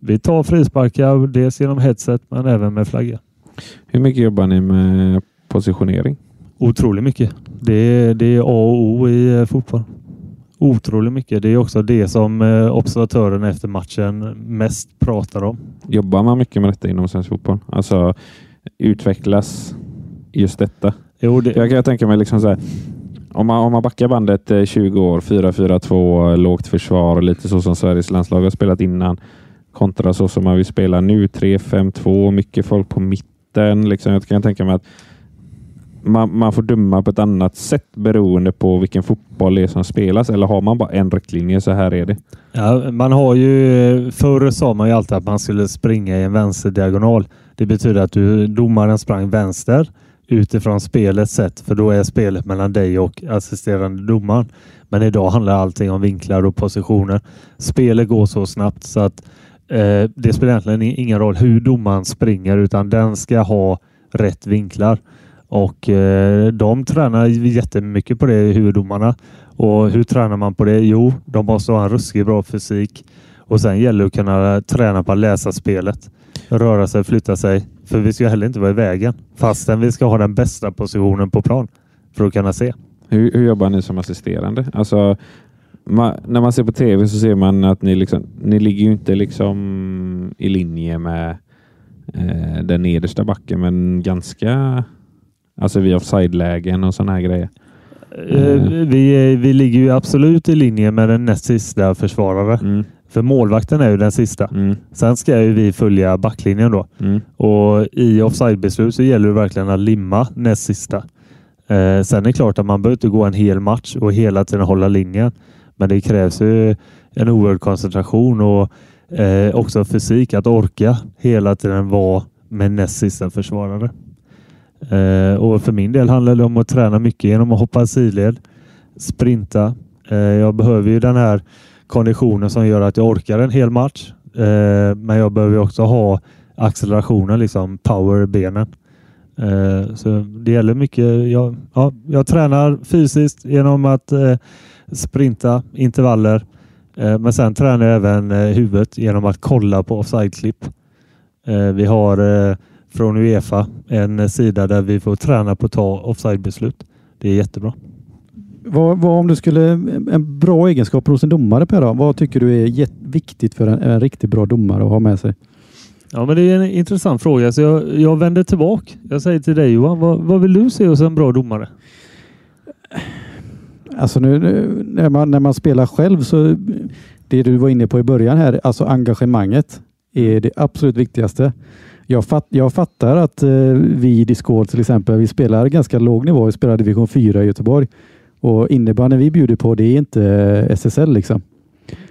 vi tar frisparkar dels genom headset men även med flagga. Hur mycket jobbar ni med positionering? Otroligt mycket. Det är, det är A och O i eh, fotboll. Otroligt mycket. Det är också det som eh, observatören efter matchen mest pratar om. Jobbar man mycket med detta inom svensk fotboll? Alltså utvecklas just detta? Jo, det, Jag kan tänka mig liksom så här. Om man, om man backar bandet eh, 20 år, 4-4-2, lågt försvar, lite så som Sveriges landslag har spelat innan, kontra så som man vill spela nu, 3-5-2, mycket folk på mitten. Liksom. Jag kan tänka mig att man, man får döma på ett annat sätt beroende på vilken fotboll det är som spelas. Eller har man bara en riktlinje, så här är det. Ja, man har ju, förr sa man ju alltid att man skulle springa i en vänsterdiagonal. Det betyder att du, domaren sprang vänster utifrån spelets sätt, för då är spelet mellan dig och assisterande domaren. Men idag handlar allting om vinklar och positioner. Spelet går så snabbt så att eh, det spelar egentligen ingen roll hur domaren springer utan den ska ha rätt vinklar. Och eh, de tränar jättemycket på det, huvuddomarna. Och hur tränar man på det? Jo, de måste ha en ruskigt bra fysik. Och sen gäller det att kunna träna på att läsa spelet. Röra sig, flytta sig. För vi ska heller inte vara i vägen. Fastän vi ska ha den bästa positionen på plan. För att kunna se. Hur, hur jobbar ni som assisterande? Alltså, ma, när man ser på tv så ser man att ni, liksom, ni ligger ju inte liksom i linje med eh, den nedersta backen, men ganska alltså vid offside-lägen och sådana här grejer. Eh, Vi, vi ligger ju absolut i linje med den näst sista försvarare. Mm, För målvakten är ju den sista. mm, Sen ska ju vi följa backlinjen då. mm. Och i offsidebeslut så gäller det verkligen att limma näst sista. Eh, sen är det klart att man behöver inte gå en hel match och hela tiden hålla linjen. Men det krävs ju en oerhörd koncentration och eh, också fysik att orka hela tiden vara med näst sista försvarare. Eh, och för min del handlar det om att träna mycket genom att hoppa sidled, sprinta. Eh, jag behöver ju den här konditionen som gör att jag orkar en hel match. Eh, men jag behöver också ha accelerationen, liksom power i benen. Eh, så det gäller mycket. Jag, ja, jag tränar fysiskt genom att eh, sprinta intervaller. Eh, men sen tränar jag även eh, huvudet genom att kolla på offside-klipp. Eh, vi har eh, från Uefa en sida där vi får träna på att ta offside-beslut. Det är jättebra. Vad, vad om du skulle, en bra egenskap hos en domare Per, då? vad tycker du är viktigt för en, en riktigt bra domare att ha med sig? Ja, men det är en intressant fråga. Så jag, jag vänder tillbaka. Jag säger till dig Johan, vad, vad vill du se hos en bra domare? Alltså nu, nu när, man, när man spelar själv så det du var inne på i början här, alltså engagemanget är det absolut viktigaste. Jag, fatt, jag fattar att eh, vi i Discord till exempel, vi spelar ganska låg nivå. Vi spelar division 4 i Göteborg och innebandyn vi bjuder på det är inte eh, SSL liksom.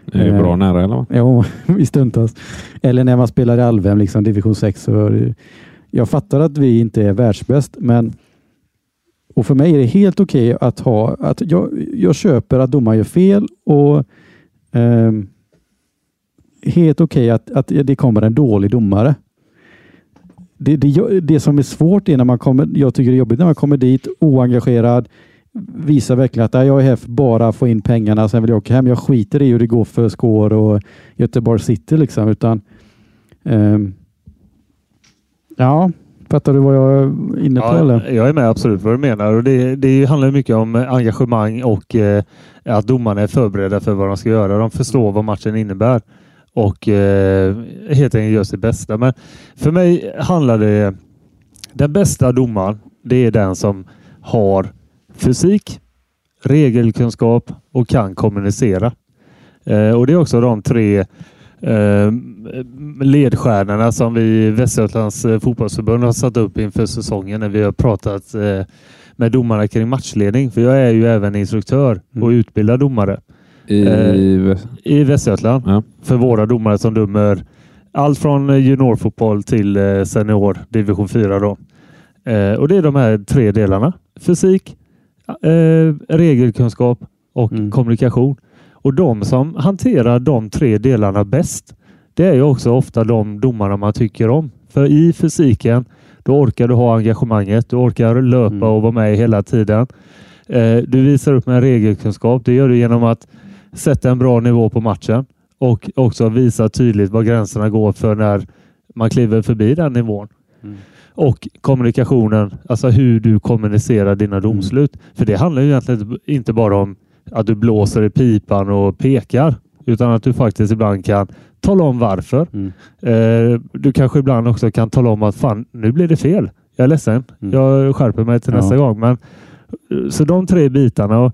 Det är bra nära eller vad? Jo, i stundtals. Eller när man spelar i Alvhem, liksom division 6. Så, eh, jag fattar att vi inte är världsbäst, men och för mig är det helt okej att ha att jag, jag köper att domaren gör fel och ehm, helt okej att, att det kommer en dålig domare. Det, det, det som är svårt är när man kommer, jag tycker det är jobbigt när man kommer dit oengagerad, visar verkligen att "Nej, jag är här för bara få in pengarna, sen vill jag åka hem. Jag skiter i hur det går för Skår och Göteborg City liksom, utan ehm, Ja, fattar du vad jag är inne på? Ja, eller? jag är med absolut vad du menar. Och det, det handlar mycket om engagemang och eh, att domarna är förberedda för vad de ska göra. De förstår vad matchen innebär och eh, helt enkelt gör sitt bästa. Men för mig handlar det... Den bästa domaren, det är den som har fysik, regelkunskap och kan kommunicera. Eh, och det är också de tre eh, ledstjärnorna som vi i Västergötlands eh, fotbollsförbund har satt upp inför säsongen när vi har pratat eh, med domarna kring matchledning. För jag är ju även instruktör och Mm. utbildar domare I, Eh, i Västergötland Ja. för våra domare som dömer allt från eh, juniorfotboll till eh, senior division 4. Då. Eh, och det är de här tre delarna. Fysik, eh, regelkunskap och Mm. kommunikation. Och de som hanterar de tre delarna bäst, det är ju också ofta de domarna man tycker om. För i fysiken, då orkar du ha engagemanget. Du orkar löpa Mm. och vara med hela tiden. Eh, du visar upp med regelkunskap. Det gör du genom att sätta en bra nivå på matchen och också visa tydligt var gränserna går för när man kliver förbi den nivån. Mm. Och kommunikationen, alltså hur du kommunicerar dina domslut. För det handlar ju egentligen inte bara om att du blåser i pipan och pekar, utan att du faktiskt ibland kan tala om varför. Mm. Eh, du kanske ibland också kan tala om att fan, nu blir det fel. Jag är ledsen. Mm. Jag skärper mig till Ja. nästa gång. Men, eh, så de tre bitarna. Och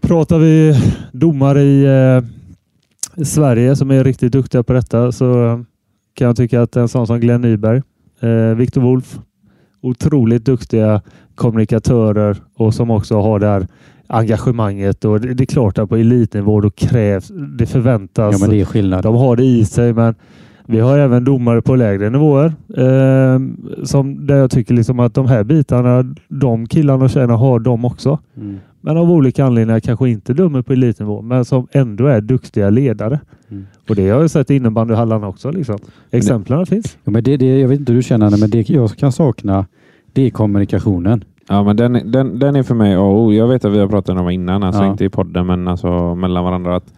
pratar vi domare i eh, Sverige som är riktigt duktiga på detta så eh, kan jag tycka att en sån som Glenn Nyberg, eh, Viktor Wolf, otroligt duktiga kommunikatörer och som också har det här engagemanget. Och det, det är klart att på elitnivå då krävs, det förväntas Ja, men det är skillnad. de har det i sig, men vi har även domare på lägre nivåer. Eh, som där jag tycker liksom att de här bitarna, de killarna och tjejerna har de också. Mm. Men av olika anledningar kanske inte dömer på elitnivå, men som ändå är duktiga ledare. Mm. Och det har jag sett i innebandyhallarna också. Liksom. Exemplen finns. Ja, men det, det, jag vet inte hur du känner, men det jag kan sakna, det är kommunikationen. Ja, men den, den, den är för mig A och O. Jag vet att vi har pratat om det innan, alltså Ja. inte i podden, men alltså mellan varandra. Att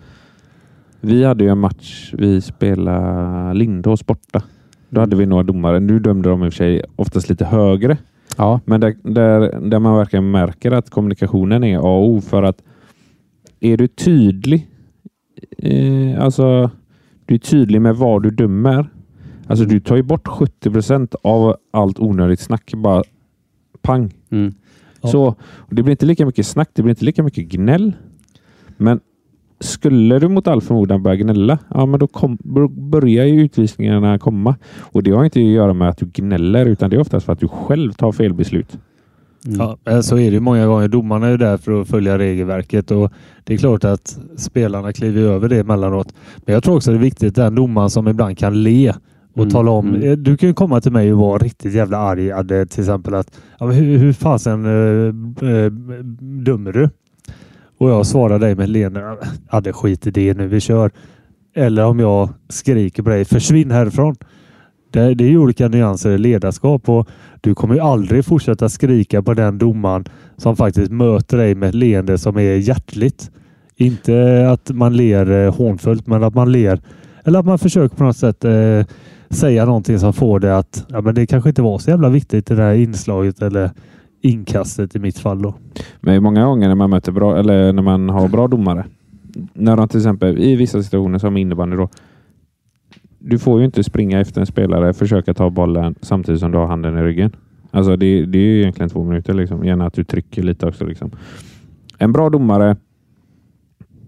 vi hade ju en match, vi spelade Lindås borta. Då hade vi några domare. Nu dömde de i och för sig oftast lite högre, Ja, men där, där, där man verkligen märker att kommunikationen är A och O. För att är du tydlig, eh, alltså du är tydlig med vad du dömer. Alltså du tar ju bort 70 procent av allt onödigt snack. Bara pang. mm. Ja. Så Det blir inte lika mycket snack, det blir inte lika mycket gnäll. Men skulle du mot all förmodan börja gnälla, ja men då kom, bör- börjar ju utvisningarna komma. Och det har inte att göra med att du gnäller, utan det är oftast för att du själv tar fel beslut. Mm. Ja, men så är det ju många gånger. Domarna är ju där för att följa regelverket och det är klart att spelarna kliver över det emellanåt. Men jag tror också det är viktigt den domaren som ibland kan le och Mm, tala om. mm. eh, Du kan ju komma till mig och vara riktigt jävla arg. Adde, till exempel att ja, hur, hur fasen äh, äh, dömer du? Och jag svarar dig med ett leende. det skit i det nu, vi kör. Eller om jag skriker på dig, försvinn härifrån. Det, det är ju olika nyanser i ledarskap och du kommer ju aldrig fortsätta skrika på den domaren som faktiskt möter dig med ett leende som är hjärtligt. Inte att man ler eh, hånfullt, men att man ler eller att man försöker på något sätt eh, säga någonting som får det att ja, men det kanske inte var så jävla viktigt det där inslaget eller inkastet i mitt fall. Då. Men många gånger när man möter bra, eller när man har bra domare, när de till exempel i vissa situationer som innebandy då, du får ju inte springa efter en spelare, försöka ta bollen samtidigt som du har handen i ryggen. Alltså det, det är ju egentligen två minuter. Liksom. Gärna att du trycker lite också. Liksom. En bra domare,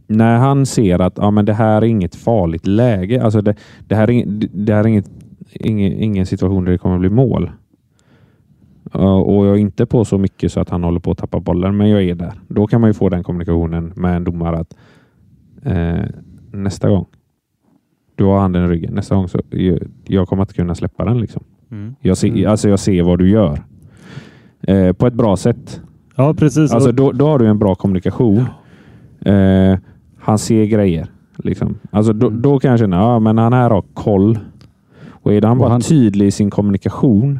när han ser att ja, men det här är inget farligt läge. Alltså det, det här är, det här är inget, ingen, ingen situation där det kommer att bli mål. Ja, Och jag är inte på så mycket så att han håller på att tappa bollen, men jag är där. Då kan man ju få den kommunikationen med en domare att eh, nästa gång du har handen i ryggen. Nästa gång så jag, jag kommer inte kunna släppa den. Liksom. Jag, ser, Mm. alltså jag ser vad du gör. Eh, på ett bra sätt. Ja, precis. Alltså då, då har du en bra kommunikation. Eh, han ser grejer. Liksom. Alltså då, Mm. då kan jag känna ja, men han här har koll. Och är han Och bara han- tydlig i sin kommunikation,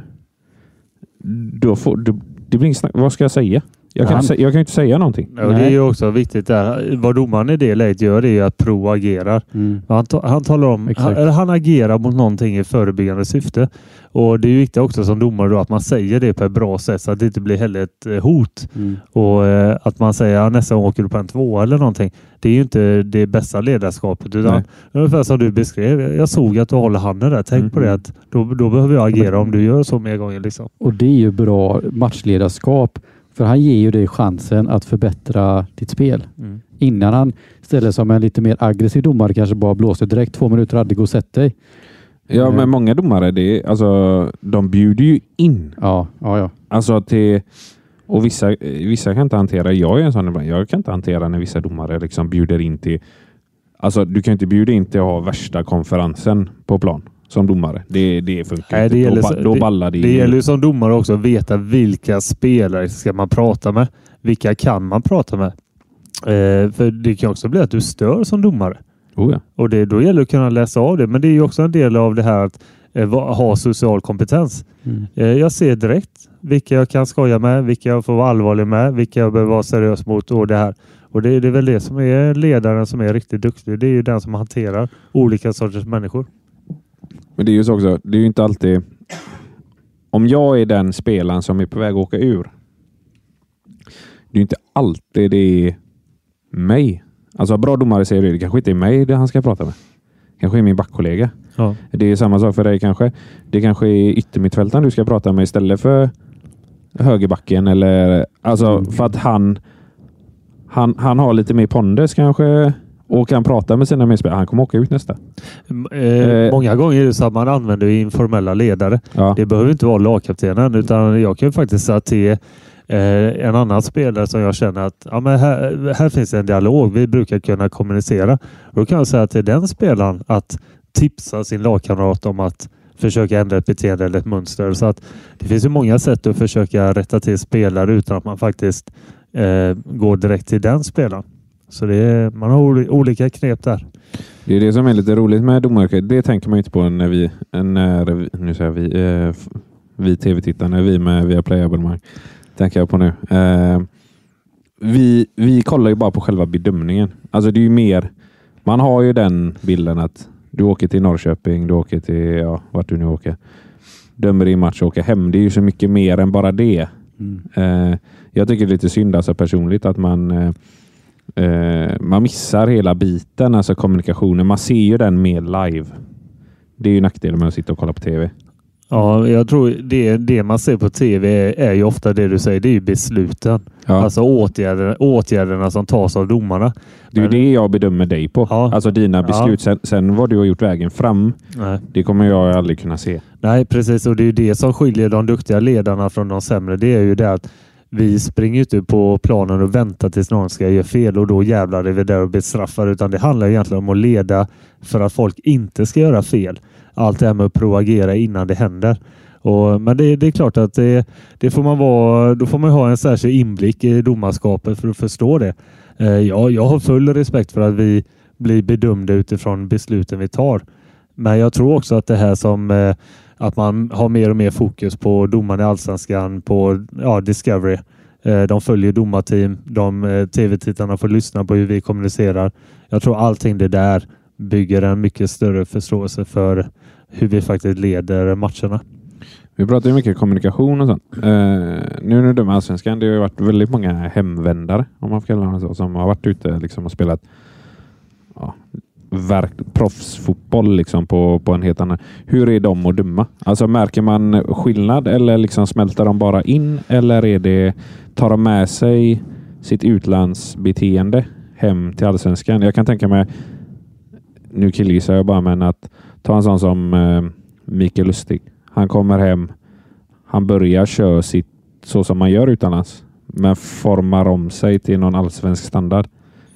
då får, då, det blir snack. Vad ska jag säga? Jag kan, jag kan ju inte säga någonting. Ja, och det är ju också viktigt där. Vad domaren i det läget gör är att Pro agerar. Mm. Han, han talar om, han, han agerar mot någonting i förebyggande syfte. Och det är ju viktigt också som domare då att man säger det på ett bra sätt så att det inte blir heller ett eh, hot. Mm. Och eh, att man säger att nästa gång åker du på en tvåa eller någonting. Det är ju inte det bästa ledarskapet utan Nej. ungefär som du beskrev. Jag såg att du håller handen där. Tänk Mm. på det att då, då behöver jag agera om du gör så mer gånger. Liksom. Och det är ju bra matchledarskap. För han ger ju dig chansen att förbättra ditt spel. Mm. Innan han ställer som en lite mer aggressiv domare kanske bara blåser direkt två minuter hade gå och sätt dig. Ja, Mm. men många domare, det alltså, de bjuder ju in. Ja, ja, ja. Alltså till, och vissa, vissa kan inte hantera, jag är en sån ibland, jag kan inte hantera när vissa domare liksom bjuder in till, alltså du kan inte bjuda in till att ha värsta konferensen på plan som domare. Det, det funkar Nej, inte. det gäller då, då det- ballar det, Det ju. gäller ju som domare också att veta vilka spelare ska man prata med. Vilka kan man prata med? Eh, för det kan också bli att du stör som domare. Oh, ja. Och det, då gäller det att kunna läsa av det. Men det är ju också en del av det här att eh, ha social kompetens. Mm. Eh, jag ser direkt vilka jag kan skoja med, vilka jag får vara allvarlig med, vilka jag behöver vara seriös mot och det här. Och det, det är väl det som är ledaren som är riktigt duktig. Det är ju den som hanterar olika sorters människor. Men det är ju så också, det är ju inte alltid... Om jag är den spelaren som är på väg att åka ur. Det är ju inte alltid det är mig. Alltså bra domare säger det, det kanske inte är mig det han ska prata med. kanske är min backkollega. Ja. Det är samma sak för dig kanske. Det kanske är yttermittfältaren du ska prata med istället för högerbacken eller alltså för att han han, han har lite mer pondus kanske och kan prata med sina medspelare. Han kommer åka ut nästa. Eh, Eh. många gånger är det så att man använder informella ledare. Ja. Det behöver inte vara lagkaptenen utan jag kan faktiskt säga till eh, en annan spelare som jag känner att ja, men här, här finns en dialog. Vi brukar kunna kommunicera. Då kan jag säga till den spelaren att tipsa sin lagkamrat om att försöka ändra ett beteende eller ett mönster. Så att det finns ju många sätt att försöka rätta till spelare utan att man faktiskt eh, går direkt till den spelaren. Så det är, man har oli- olika knep där. Det är det som är lite roligt med domarkret. Det tänker man inte på när vi, när vi nu säger vi, eh, vi tv-tittare, när vi med via Play-abonnemang. Tänker jag på nu. Eh, vi, vi kollar ju bara på själva bedömningen. Alltså det är ju mer, man har ju den bilden att du åker till Norrköping, du åker till, ja, vart du nu åker. Dömer din match och åker hem. Det är ju så mycket mer än bara det. Mm. Eh, jag tycker det är lite synd alltså personligt att man eh, man missar hela biten, alltså kommunikationen. Man ser ju den mer live. Det är ju nackdelen med att sitta och kolla på tv. Ja, jag tror det, det man ser på tv är, är ju ofta det du säger. Det är ju besluten. Ja. Alltså åtgärder, åtgärderna som tas av domarna. det är ju det jag bedömer dig på. Ja. Alltså dina beslut. Sen, sen vad du har gjort vägen fram, Nej. det kommer jag aldrig kunna se. Nej, precis. Och det är ju det som skiljer de duktiga ledarna från de sämre. Det är ju det att vi springer inte typ på planen och väntar tills någon ska göra fel och då jävlar är vi där och bestraffar. Utan det handlar egentligen om att leda för att folk inte ska göra fel. Allt det här med att proagera innan det händer. Och, men det, det är klart att det, det får man vara, då får man ha en särskild inblick i domarskapet för att förstå det. Eh, ja, jag har full respekt för att vi blir bedömda utifrån besluten vi tar. Men jag tror också att det här som eh, att man har mer och mer fokus på domarna i allsvenskan, på ja, Discovery. Eh, de följer domarteam, de eh, tv-tittarna får lyssna på hur vi kommunicerar. Jag tror allting det där bygger en mycket större förståelse för hur vi faktiskt leder matcherna. Vi pratar ju mycket kommunikation och sånt. Uh, nu när du med allsvenskan, det har ju varit väldigt många hemvändare, om man får kalla det så, som har varit ute liksom och spelat ja, verk, proffsfotboll liksom på, på en helt annan... Hur är de att döma? Alltså märker man skillnad eller liksom smälter de bara in eller är det, tar de med sig sitt utlandsbeteende hem till allsvenskan? Jag kan tänka mig, nu killgissar jag bara, men att ta en sån som eh, Mikael Lustig. Han kommer hem, han börjar köra sitt så som man gör utomlands, men formar om sig till någon allsvensk standard.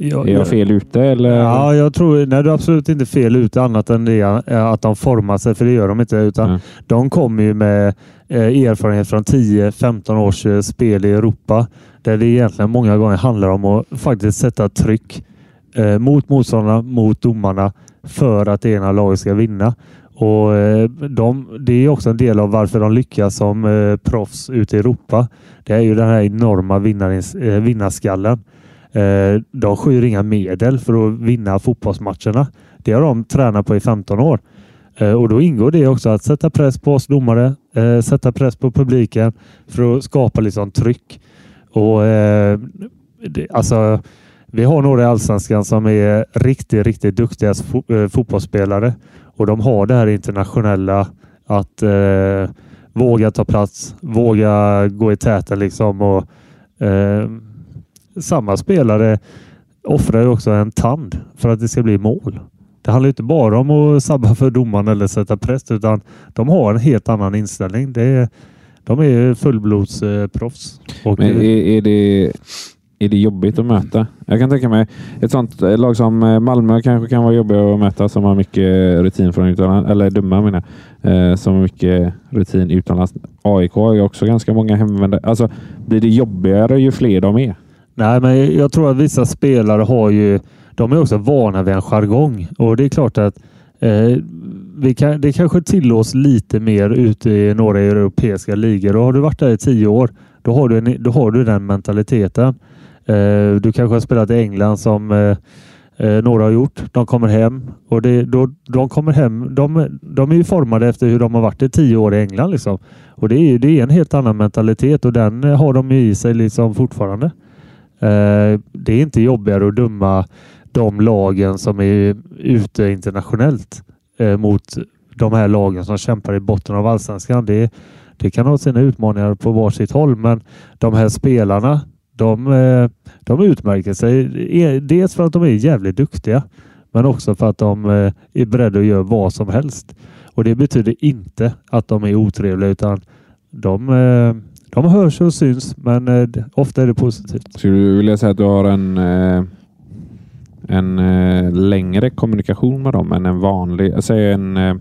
Ja, Är jag fel ute eller? Ja, jag tror nej, du är absolut inte fel ute annat än det eh, att de formar sig, för det gör de inte. Utan Ja. De kommer ju med eh, erfarenhet från 10-15 års eh, spel i Europa där det egentligen många gånger handlar om att faktiskt sätta tryck mot motståndarna, mot domarna för att det ena laget ska vinna. Och de, Det är också en del av varför de lyckas som proffs ute i Europa. Det är ju den här enorma vinnarskallen. Eh, de skyr inga medel för att vinna fotbollsmatcherna. Det har de tränat på i 15 år. Eh, och då ingår det också att sätta press på oss domare, eh, sätta press på publiken för att skapa liksom tryck. Och eh, det, alltså, vi har några i Allsvenskan som är riktigt, riktigt duktiga fo fotbollsspelare och de har det här internationella att eh, våga ta plats, våga gå i täten liksom och eh, samma spelare offrar ju också en tand för att det ska bli mål. Det handlar inte bara om att sabba för domaren eller sätta press utan de har en helt annan inställning. Det är, de är fullblodsproffs. Men är, är, det, är det jobbigt att möta? Jag kan tänka mig ett sånt lag som eh, Malmö kanske kan vara jobbigt att möta som har mycket rutin från utomlands, eller dumma menar jag, eh, som har mycket rutin utomlands. AIK har ju också ganska många hemvändare. Alltså, blir det jobbigare ju fler de är? Nej, men jag tror att vissa spelare har ju de är också vana vid en jargong och det är klart att eh, vi kan, det kanske tillåts lite mer ute i några europeiska ligor. Och har du varit där i tio år, då har du, en, då har du den mentaliteten. Eh, du kanske har spelat i England som eh, eh, några har gjort. De kommer hem och det, då, de kommer hem. De, de är ju formade efter hur de har varit i tio år i England. Liksom. Och det är, det är en helt annan mentalitet och den har de i sig liksom fortfarande. Eh, det är inte jobbigare att döma de lagen som är ute internationellt eh, mot de här lagen som kämpar i botten av allsvenskan. Det, det kan ha sina utmaningar på varsitt håll, men de här spelarna, de, eh, de utmärker sig. E, dels för att de är jävligt duktiga, men också för att de eh, är beredda att göra vad som helst. Och det betyder inte att de är otrevliga, utan de, eh, de hörs och syns, men eh, ofta är det positivt. Skulle du vilja säga att du har en eh, en eh, längre kommunikation med dem än en vanlig. Säger en, eh,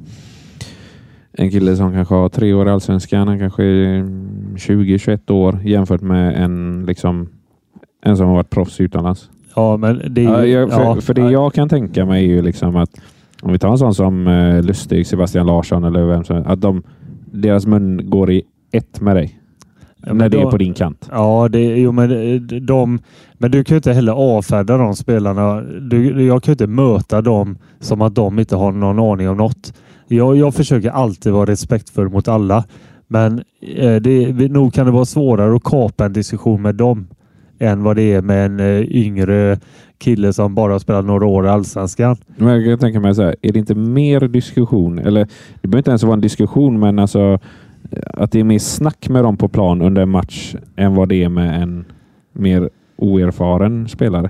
en kille som kanske har tre år i Allsvenskan, han kanske är 20-21 år jämfört med en, liksom, en som har varit proffs utomlands. Ja, men det är, ja, jag, för, ja, för det jag kan tänka mig är ju liksom att om vi tar en sån som eh, Lustig, Sebastian Larsson eller vem som att de, deras mun går i ett med dig. Ja, när det då, är på din kant. Ja, det, jo, men, de, men du kan ju inte heller avfärda de spelarna. Du, jag kan ju inte möta dem som att de inte har någon aning om något. Jag, jag försöker alltid vara respektfull mot alla, men eh, det, nog kan det vara svårare att kapa en diskussion med dem än vad det är med en eh, yngre kille som bara har spelat några år i Allsvenskan. Men jag tänka mig så här, är det inte mer diskussion? Eller det behöver inte ens vara en diskussion, men alltså att det är mer snack med dem på plan under en match än vad det är med en mer oerfaren spelare?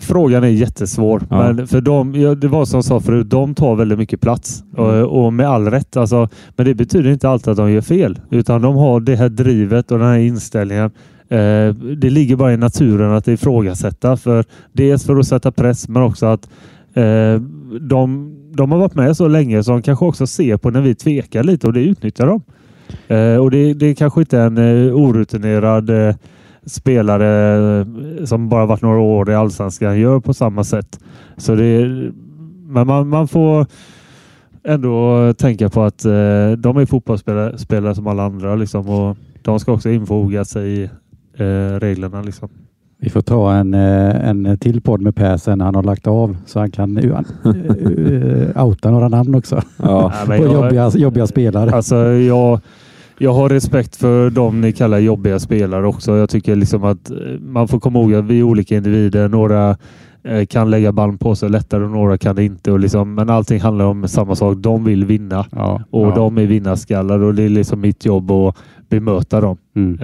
Frågan är jättesvår. Ja. Men för dem, ja, det var som jag sa förut, de tar väldigt mycket plats. Mm. Och, och, med all rätt. Alltså, men det betyder inte alltid att de gör fel. Utan de har det här drivet och den här inställningen. Eh, det ligger bara i naturen att ifrågasätta. För dels för att sätta press men också att eh, de, de har varit med så länge så de kanske också ser på när vi tvekar lite och det utnyttjar de. Eh, och det, det är kanske inte en eh, orutinerad eh, spelare som bara varit några år i allsvenskan gör på samma sätt. Så det, men man, man får ändå tänka på att de är fotbollsspelare spelare som alla andra liksom, och de ska också infoga sig i reglerna. Liksom. Vi får ta en, en till podd med Per sen när han har lagt av så han kan uh, outa några namn också. Ja. på jobbiga, jobbiga spelare. Alltså, jag, jag har respekt för dem ni kallar jobbiga spelare också. Jag tycker liksom att man får komma ihåg att vi är olika individer. Några kan lägga band på sig lättare och några kan det inte. Och liksom, men allting handlar om samma sak. De vill vinna ja, och ja. de är vinnarskallar och det är liksom mitt jobb att bemöta dem. Mm.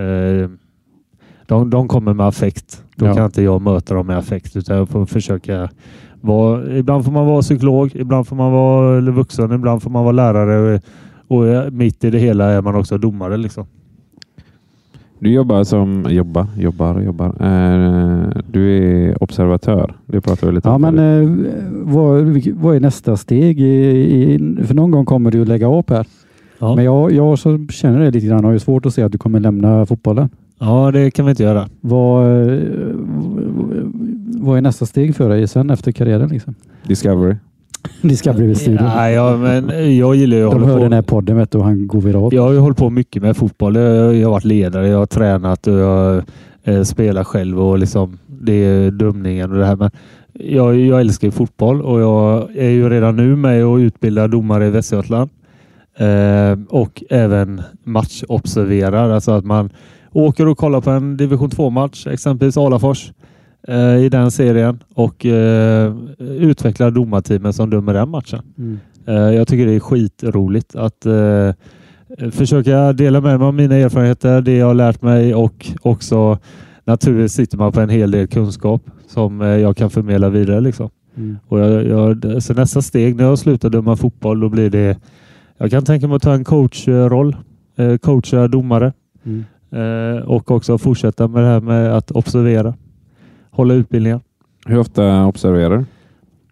Eh, de, de kommer med affekt. Då ja. kan inte jag möta dem med affekt utan jag får försöka vara, ibland får man vara psykolog, ibland får man vara vuxen, ibland får man vara lärare och, och mitt i det hela är man också domare. Liksom. Du jobbar som jobbar, jobbar, jobbar. Eh, du är observatör. Det pratar vi lite ja, om. Men, eh, vad, vad är nästa steg? I, i, för någon gång kommer du att lägga upp här. Ja. Men jag, jag så känner det lite grann. Har ju svårt att se att du kommer lämna fotbollen. Ja, det kan vi inte göra. Vad, vad är nästa steg för dig sen efter karriären? Liksom? Discovery. Det ska bli studion. Nej, ja, men jag gillar ju att De hör på. den här podden vet du, och han går viralt. Jag har ju hållit på mycket med fotboll. Jag, har varit ledare, jag har tränat och jag eh, spelar själv och liksom det är dömningen och det här. Men jag, jag älskar ju fotboll och jag är ju redan nu med och utbildar domare i Västergötland. Eh, och även matchobserverar, alltså att man åker och kollar på en division 2-match, exempelvis Alafors eh, i den serien och eh, utvecklar domarteamen som dömer den matchen. Mm. Eh, Jag tycker det är skitroligt att eh, försöka dela med mig av mina erfarenheter, det jag har lärt mig och också naturligtvis sitter man på en hel del kunskap som eh, jag kan förmedla vidare. Liksom. Mm. Och jag, jag, så nästa steg när jag slutar döma fotboll, då blir det jag kan tänka mig att ta en coachroll, eh, coacha domare Mm. eh, och också fortsätta med det här med att observera, hålla utbildningar. Hur ofta observerar du?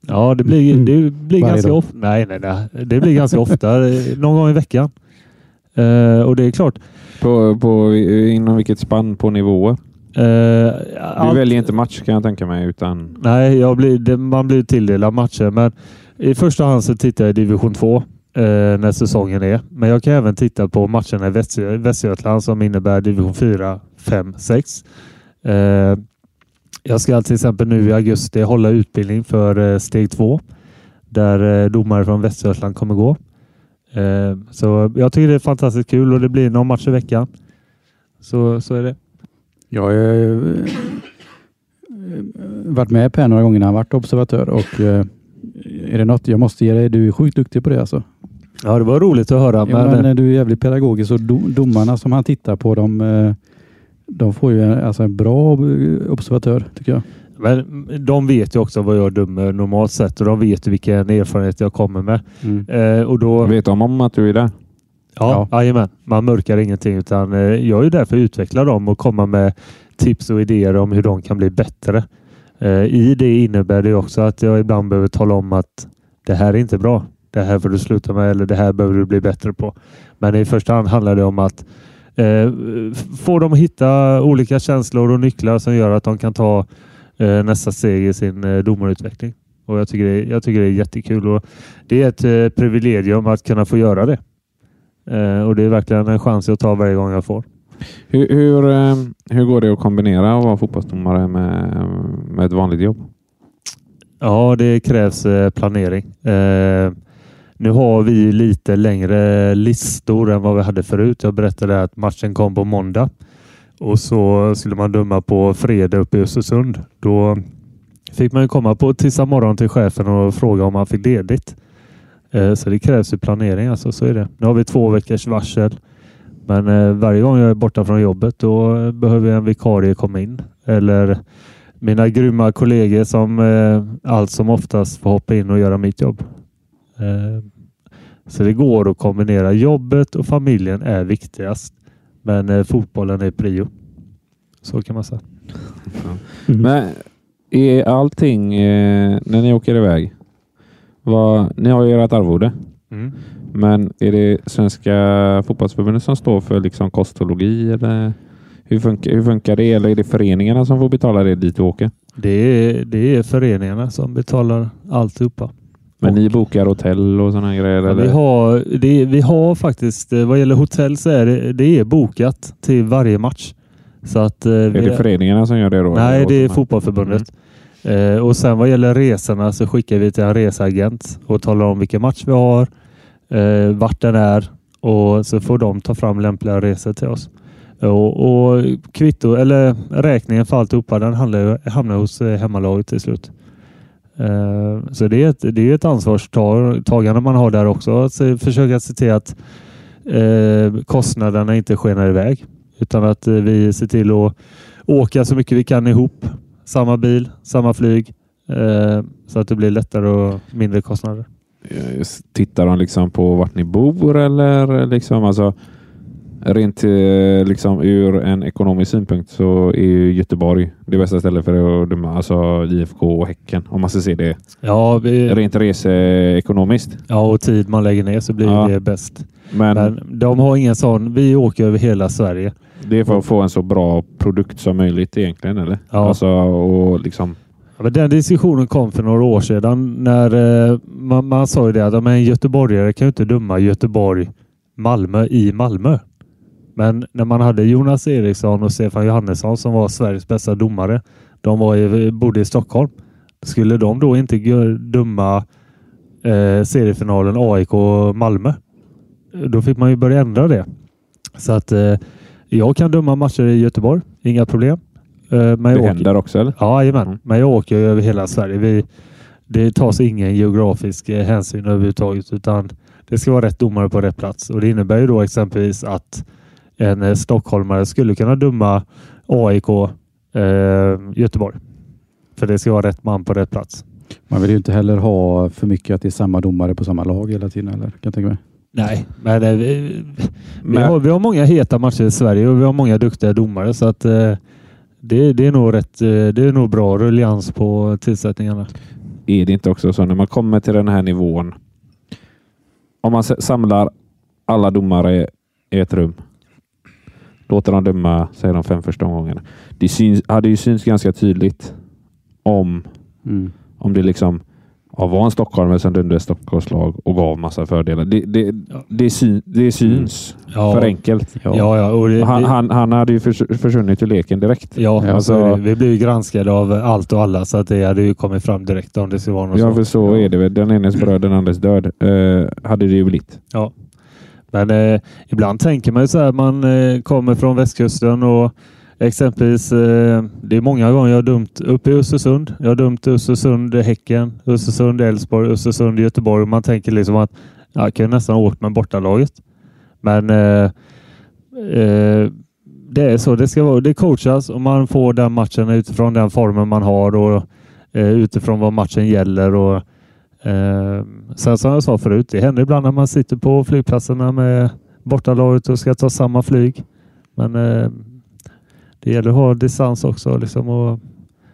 Ja, det blir, det blir ganska ofta. Nej, nej, nej. Det blir ganska ofta. Någon gång i veckan. Eh, och det är klart. På, på, inom vilket spann på nivåer? eh, Du allt- väljer inte match kan jag tänka mig. Utan, Nej, jag blir, det, man blir tilldelad matcher. Men i första hand så tittar jag i division 2 eh, när säsongen är. Men jag kan även titta på matcherna i Västergötland som innebär division 4, 5, 6. Eh, jag ska till exempel nu i augusti hålla utbildning för eh, steg 2 där eh, domare från Västergötland kommer gå. Eh, så jag tycker det är fantastiskt kul och det blir någon match i veckan. Så, så är det. Jag har varit med Per några gånger när han varit observatör och är det något jag måste ge dig, du är sjukt duktig på det alltså. Ja, det var roligt att höra. Ja, men, men eh, du är jävligt pedagogisk och do, domarna som han tittar på de, de får ju en, alltså en bra eh, observatör tycker jag. Men de vet ju också vad jag dömer normalt sett och de vet ju vilken erfarenhet jag kommer med. Mm. Eh, och då, vet de om att du är där? ja, jajamän, man mörkar ingenting utan eh, jag är ju där för att utveckla dem och komma med tips och idéer om hur de kan bli bättre. Eh, I det innebär det också att jag ibland behöver tala om att det här är inte bra. Det här får du sluta med eller det här behöver du bli bättre på. Men i första hand handlar det om att eh, få dem att hitta olika känslor och nycklar som gör att de kan ta eh, nästa steg i sin eh, domarutveckling. Och jag tycker, det, är- jag tycker det är jättekul och det är ett eh, privilegium att kunna få göra det. Eh, och det är verkligen en chans jag tar varje gång jag får. Hur, hur, eh, hur går det att kombinera att vara fotbollsdomare med, med ett vanligt jobb? Ja, det krävs eh, planering. Nu har vi lite längre listor än vad vi hade förut. Jag berättade att matchen kom på måndag och så skulle man döma på fredag uppe i Östersund. Då fick man ju komma på tisdag morgon till chefen och fråga om han fick ledigt. Eh, så det krävs ju planering, alltså så är det. Nu har vi två veckors varsel. Men eh, varje gång jag är borta från jobbet då behöver en vikarie komma in. Eller mina grymma kollegor som eh, allt som oftast får hoppa in och göra mitt jobb. Eh, så det går att kombinera. Jobbet och familjen är viktigast. Men eh, fotbollen är prio. Så kan man säga. Mm. Men är allting, eh, när ni åker iväg, vad, ni har ju ert arvode, men är det Svenska fotbollsförbundet som står för liksom kostologi eller hur funkar, hur funkar det? Eller är det föreningarna som får betala det dit du åker? Det, är, det är föreningarna som betalar alltihopa. Men ni bokar hotell och sådana grejer? Ja, eller? vi, har, det, vi har faktiskt, eh, vad gäller hotell så är det, det är bokat till varje match. Så att, eh, är vi, det föreningarna som gör det då? Nej, det är fotbollförbundet. Eh, och sen vad gäller resorna så skickar vi till en reseagent och talar om vilken match vi har, eh, vart den är och så får de ta fram lämpliga resor till oss. Och, och kvitto eller räkningen för alltihopa den handlar, hamnar hos eh, hemmalaget till slut. Eh, så det är ett, det är ett ansvarstagande man har där också. Att försöka se till att eh, kostnaderna inte skenar iväg. Utan att eh, vi ser till att åka så mycket vi kan ihop. Samma bil, samma flyg. Så att det blir lättare och mindre kostnader. Tittar de liksom på vart ni bor eller liksom alltså rent eh, liksom ur en ekonomisk synpunkt så är ju Göteborg det bästa stället för att döma alltså IFK och Häcken om man ska se det Ja, vi, rent reseekonomiskt. ja, och tid man lägger ner så blir Ja. det bäst. Men, Men de har ingen sån. Vi åker över hela Sverige. det är för att få en så bra produkt som möjligt egentligen eller? Ja. Alltså och liksom Ja, men den diskussionen kom för några år sedan när eh, man, man sa ju det att men en göteborgare kan ju inte döma Göteborg-Malmö i Malmö. Men när man hade Jonas Eriksson och Stefan Johannesson som var Sveriges bästa domare. De var i, bodde i Stockholm. Skulle de då inte döma eh, seriefinalen AIK-Malmö? Då fick man ju börja ändra det. Så att eh, jag kan döma matcher i Göteborg. Inga problem. Eh, men Det jag åker- händer också eller? Ja, jajamän. Mm. Men jag åker ju över hela Sverige. Vi, det tas ingen geografisk eh, hänsyn överhuvudtaget utan det ska vara rätt domare på rätt plats. Och Det innebär ju då exempelvis att en eh, stockholmare skulle kunna döma AIK eh, Göteborg. För det ska vara rätt man på rätt plats. Man vill ju inte heller ha för mycket att det är samma domare på samma lag hela tiden. Eller? Kan jag tänka mig. Nej, men eh, vi, vi, Men- har, vi har många heta matcher i Sverige och vi har många duktiga domare så att eh, det, det är nog rätt. eh, Det är nog bra ruljans på tillsättningarna. Är det inte också så när man kommer till den här nivån? Om man samlar alla domare i ett rum. Låter dem döma, säger de fem första omgångarna. Det syns, hade ju synts ganska tydligt om, Mm. om det liksom ja, var en stockholmare som dömde ett Stockholmslag och gav massa fördelar. Det, det, Ja. det, syn, det syns Ja. för enkelt. Ja. Ja, ja. Och det, Han, han, han hade ju förs- försvunnit ur leken direkt. Ja, Ja, alltså, så vi blir ju granskade av allt och alla så att det hade ju kommit fram direkt om det skulle vara något Ja, sånt. för så är det väl. Den enes bröd, den andres död. Eh, hade det ju blivit. Men eh, ibland tänker man ju så här, man eh, kommer från västkusten och exempelvis, eh, det är många gånger jag har dömt uppe i Östersund. Jag har dömt Östersund, Häcken, Östersund, Elfsborg, Östersund, Göteborg. Man tänker liksom att ja, jag kan nästan ha åkt med bortalaget. Men eh, eh, det är så det ska vara. Det coachas och man får den matchen utifrån den formen man har och eh, utifrån vad matchen gäller. Och, eh, sen som jag sa förut, det händer ibland när man sitter på flygplatserna med bortalaget och ska ta samma flyg. Men eh, det gäller att ha distans också. Liksom, och,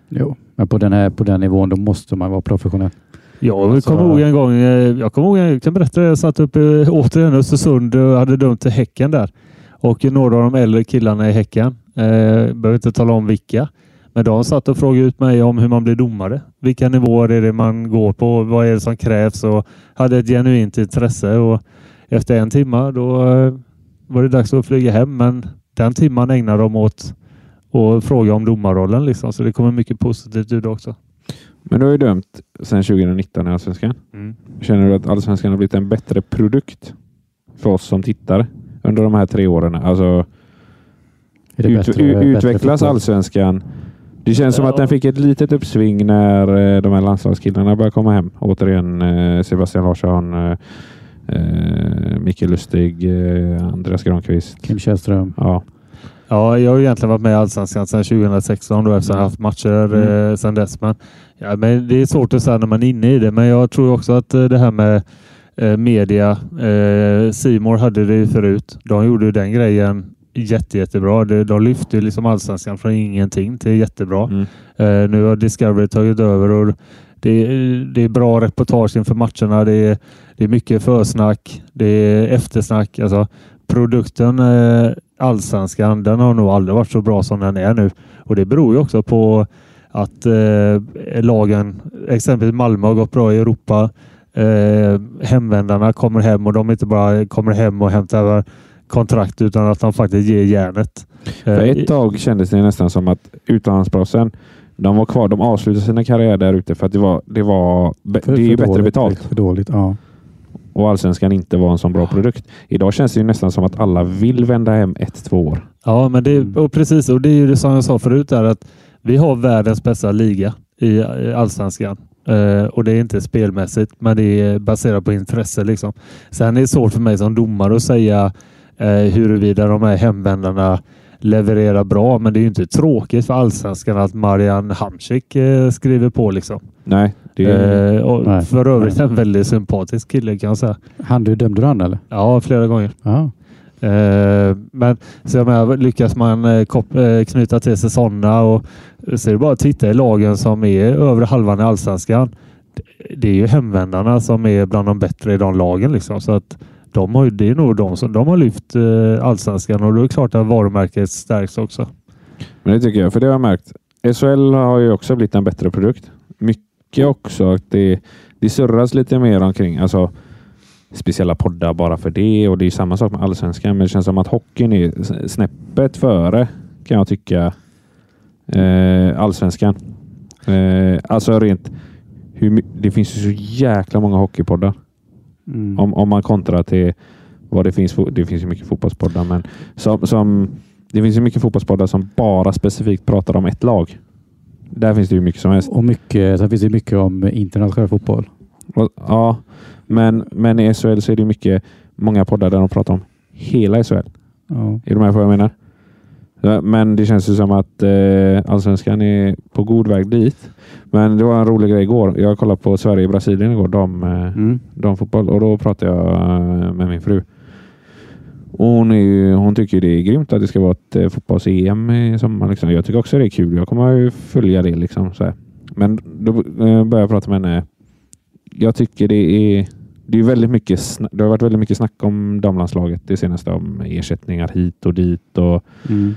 Jo. Men på den, här, på den nivån då måste man vara professionell. jag Alltså- kommer ihåg en gång, eh, jag kommer ihåg, jag kan berätta det, jag satt uppe i- återigen i Östersund och hade dömt till Häcken där. Och några av de äldre killarna i Häcken, eh, behöver inte tala om vilka, men de satt och frågade ut mig om hur man blir domare. Vilka nivåer är det man går på? Vad är det som krävs? Och hade ett genuint intresse. Och efter en timme då eh, var det dags att flyga hem. Men den timman ägnade de åt att fråga om domarrollen. Liksom. Så det kommer mycket positivt ur det också. Men du har ju dömt sedan 2019 i Allsvenskan. Känner du att Allsvenskan har blivit en bättre produkt för oss som tittare under de här tre åren? Alltså, Är det ut, bättre, bättre utvecklas fotboll? Allsvenskan? Det känns som att den fick ett litet uppsving när eh, de här landslagskillarna började komma hem. Återigen eh, Sebastian Larsson, eh, Mikael Lustig, Andreas Granqvist. Kim Källström. Ja, Ja, jag har egentligen varit med i Allsvenskan sedan 2016 då eftersom jag har haft matcher Mm. eh, sedan dess. Men, ja, men det är svårt att säga när man är inne i det. Men jag tror också att det här med eh, media. Eh, Simor hade det ju förut. De gjorde ju den grejen jätte, jättebra. De, de lyfte liksom Allsvenskan från ingenting till jättebra. mm. Eh, nu har Discovery tagit över och det är, det är bra reportage inför matcherna. Det är, det är mycket försnack. Det är eftersnack. Alltså, produkten eh, Allsvenskan, den har nog aldrig varit så bra som den är nu. Och det beror ju också på att eh, lagen, exempelvis Malmö har gått bra i Europa. Eh, hemvändarna kommer hem och de inte bara kommer hem och hämtar kontrakt utan att de faktiskt ger järnet. För Eh, ett tag kändes det nästan som att utlandsproffsen de var kvar. De avslutade sina karriärer där ute för att det var, det var det är ju bättre dåligt, betalt. För dåligt, ja. Och allsvenskan inte var en sån bra produkt. Idag känns det ju nästan som att alla vill vända hem ett, två år. Ja, men det, Mm. och precis. Och det är ju det som jag sa förut där att vi har världens bästa liga i allsvenskan. Eh, och det är inte spelmässigt, men det är baserat på intresse. Liksom. Sen är det svårt för mig som domare att säga eh, huruvida de här hemvändarna levererar bra, men det är ju inte tråkigt för allsvenskan att Marian Hamsik eh, skriver på. Liksom. Nej, det är, Eh, och Nej. för övrigt en väldigt sympatisk kille kan jag säga. Han, du dömde du han eller? Ja, flera gånger. Ja. Eh, men så jag menar, lyckas man eh, eh, knyta till sig sådana och så är det bara att titta i lagen som är över halvan i allsvenskan. Det- Det är ju hemvändarna som är bland de bättre i de lagen. Liksom. Så att de har, det är nog de som de har lyft eh, allsvenskan och då är det klart att varumärket stärks också. men det tycker jag. För det har jag märkt. SHL har ju också blivit en bättre produkt. Mycket också att det, det surras lite mer omkring. Alltså, speciella poddar bara för det och det är samma sak med allsvenskan. Men det känns som att hockeyn är snäppet före kan jag tycka. Eh, allsvenskan. Eh, alltså rent hur, det finns ju så jäkla många hockeypoddar. Mm. Om, om man kontrar till vad det finns. Det finns ju mycket fotbollspoddar, men som, som, det finns ju mycket fotbollspoddar som bara specifikt pratar om ett lag. Där finns det ju mycket som helst. Och mycket, sen finns det mycket om internationell fotboll. Och, ja, men, men i SHL så är det mycket, många poddar där de pratar om hela SHL. Ja. Är du med på vad jag menar? Men det känns ju som att eh, allsvenskan är på god väg dit. Men det var en rolig grej igår. Jag kollade på Sverige-Brasilien igår, dam, eh, Mm. damfotboll, och då pratade jag eh, med min fru. Och hon, ju, hon tycker det är grymt att det ska vara ett eh, fotbolls-EM i sommar. Liksom. Jag tycker också det är kul. Jag kommer ju följa det. Liksom. Men då började jag prata med henne. Jag tycker det är det, är väldigt mycket, det har varit väldigt mycket snack om damlandslaget det senaste om ersättningar hit och dit. Och, Mm.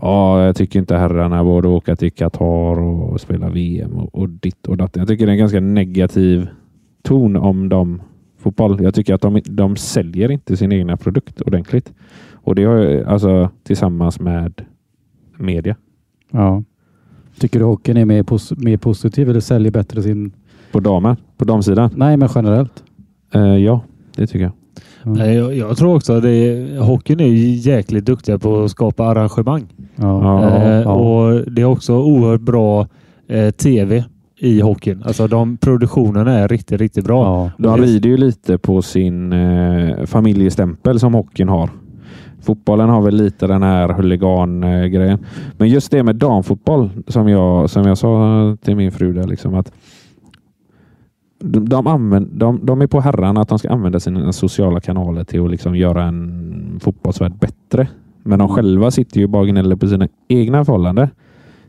Ja, jag tycker inte herrarna borde åka till Qatar och spela VM och, och ditt och datt. Jag tycker det är en ganska negativ ton om dem fotboll. Jag tycker att de, de säljer inte sin egna produkt ordentligt. Och det har alltså tillsammans med media Ja. Tycker du hockeyn är mer, pos- mer positiv eller säljer bättre sin... på damen, på damsidan. Nej, men generellt. Eh, ja, det tycker jag. Ja. Nej, Jag, jag tror också att hockeyn är ju jäkligt duktiga på att skapa arrangemang. Ja. Eh, ja. Och Det är också oerhört bra eh, tv i hockeyn. Alltså de produktionerna är riktigt, riktigt bra. Ja. De rider ju lite på sin eh, familjestämpel som hockeyn har. Fotbollen har väl lite den här huligan-grejen. Men just det med damfotboll som jag, som jag sa till min fru där liksom att de, de, använd, de, de är på herrarna att de ska använda sina sociala kanaler till att liksom göra en fotbollsvärld bättre. Men de Mm. själva sitter ju bara och gnäller på sina egna förhållanden.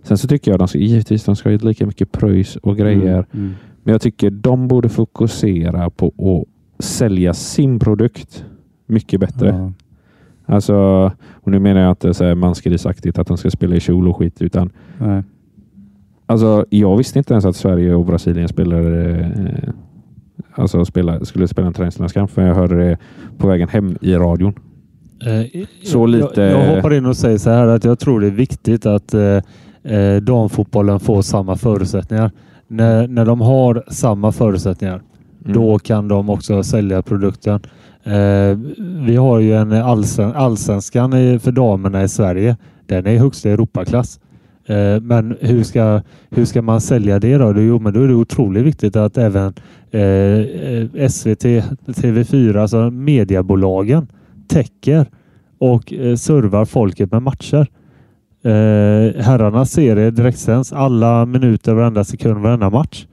Sen så tycker jag de ska, givetvis de ska ha lika mycket pröjs och grejer. Mm. Mm. Men jag tycker de borde fokusera på att sälja sin produkt mycket bättre. Ja. Alltså, och nu menar jag inte så här mansgrisaktigt att de ska spela i kjol och skit, utan Nej. Alltså, jag visste inte ens att Sverige och Brasilien spelar, eh, alltså spela, skulle spela en träningslandskamp, för jag hörde det på vägen hem i radion. Eh, Så lite- Jag, jag hoppar in och säger så här att jag tror det är viktigt att eh, eh, damfotbollen får samma förutsättningar. När, när de har samma förutsättningar, Mm. då kan de också sälja produkten. Eh, vi har ju en allsven, allsvenskan för damerna i Sverige. Den är i högsta Europaklass. Eh, men hur ska, hur ska man sälja det då? Jo, men då är det otroligt viktigt att även eh, eh SVT, TV4, alltså mediebolagen täcker och eh, servar folket med matcher. Eh, herrarnas serie direktsänds alla minuter, varenda sekund, varenda match.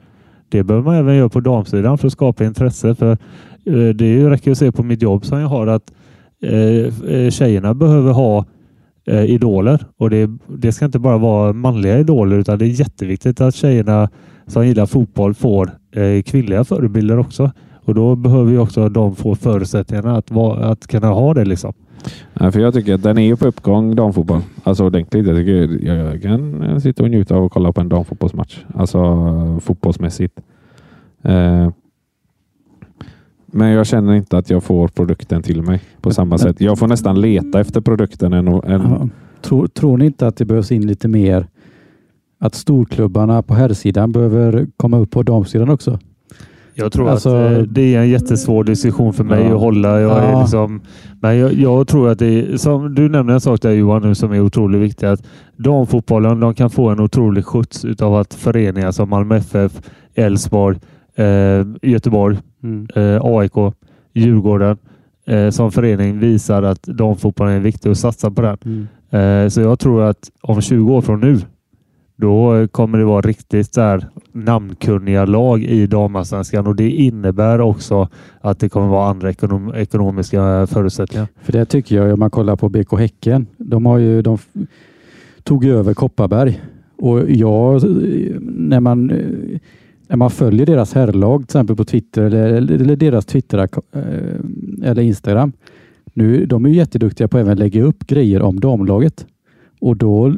Det behöver man även göra på damsidan för att skapa intresse. För eh, Det räcker att se på mitt jobb som jag har att eh, eh tjejerna behöver ha eh, idoler och det, det ska inte bara vara manliga idoler utan det är jätteviktigt att tjejerna som gillar fotboll får eh, kvinnliga förebilder också. Och då behöver ju också de få förutsättningarna att, va, att kunna ha det. liksom. Ja, för jag tycker att den är ju på uppgång, damfotboll. Alltså ordentligt. Jag, tycker, jag kan sitta och njuta av att kolla på en damfotbollsmatch. Alltså fotbollsmässigt. Eh, men jag känner inte att jag får produkten till mig på samma Men- sätt. Jag får nästan leta efter produkten än, än Ja. Tror, tror ni inte att det behövs in lite mer? Att storklubbarna på herrsidan behöver komma upp på damsidan också? Jag tror Alltså- att eh, det är en jättesvår diskussion för mig Ja. att hålla. Jag är Ja. liksom, men jag, jag tror att det är, som du nämnde en sak där Johan nu som är otroligt viktig. Att damfotbollen de kan få en otrolig skjuts utav att föreningar som Malmö FF, Elfsborg, Göteborg, eh, AIK, Djurgården eh, som förening visar att damfotbollen är viktig och satsa på den. Mm. Eh, så jag tror att om 20 år från nu, då eh, kommer det vara riktigt så här namnkunniga lag i damallsvenskan och det innebär också att det kommer vara andra ekonom ekonomiska förutsättningar. För det tycker jag, om man kollar på BK Häcken, de har ju, de tog ju över Kopparberg och jag, när man, eh, när man följer deras herrlag till exempel på Twitter eller, eller deras Twitter eh, eller Instagram. Nu, de är ju jätteduktiga på att även lägga upp grejer om damlaget. Och då eh,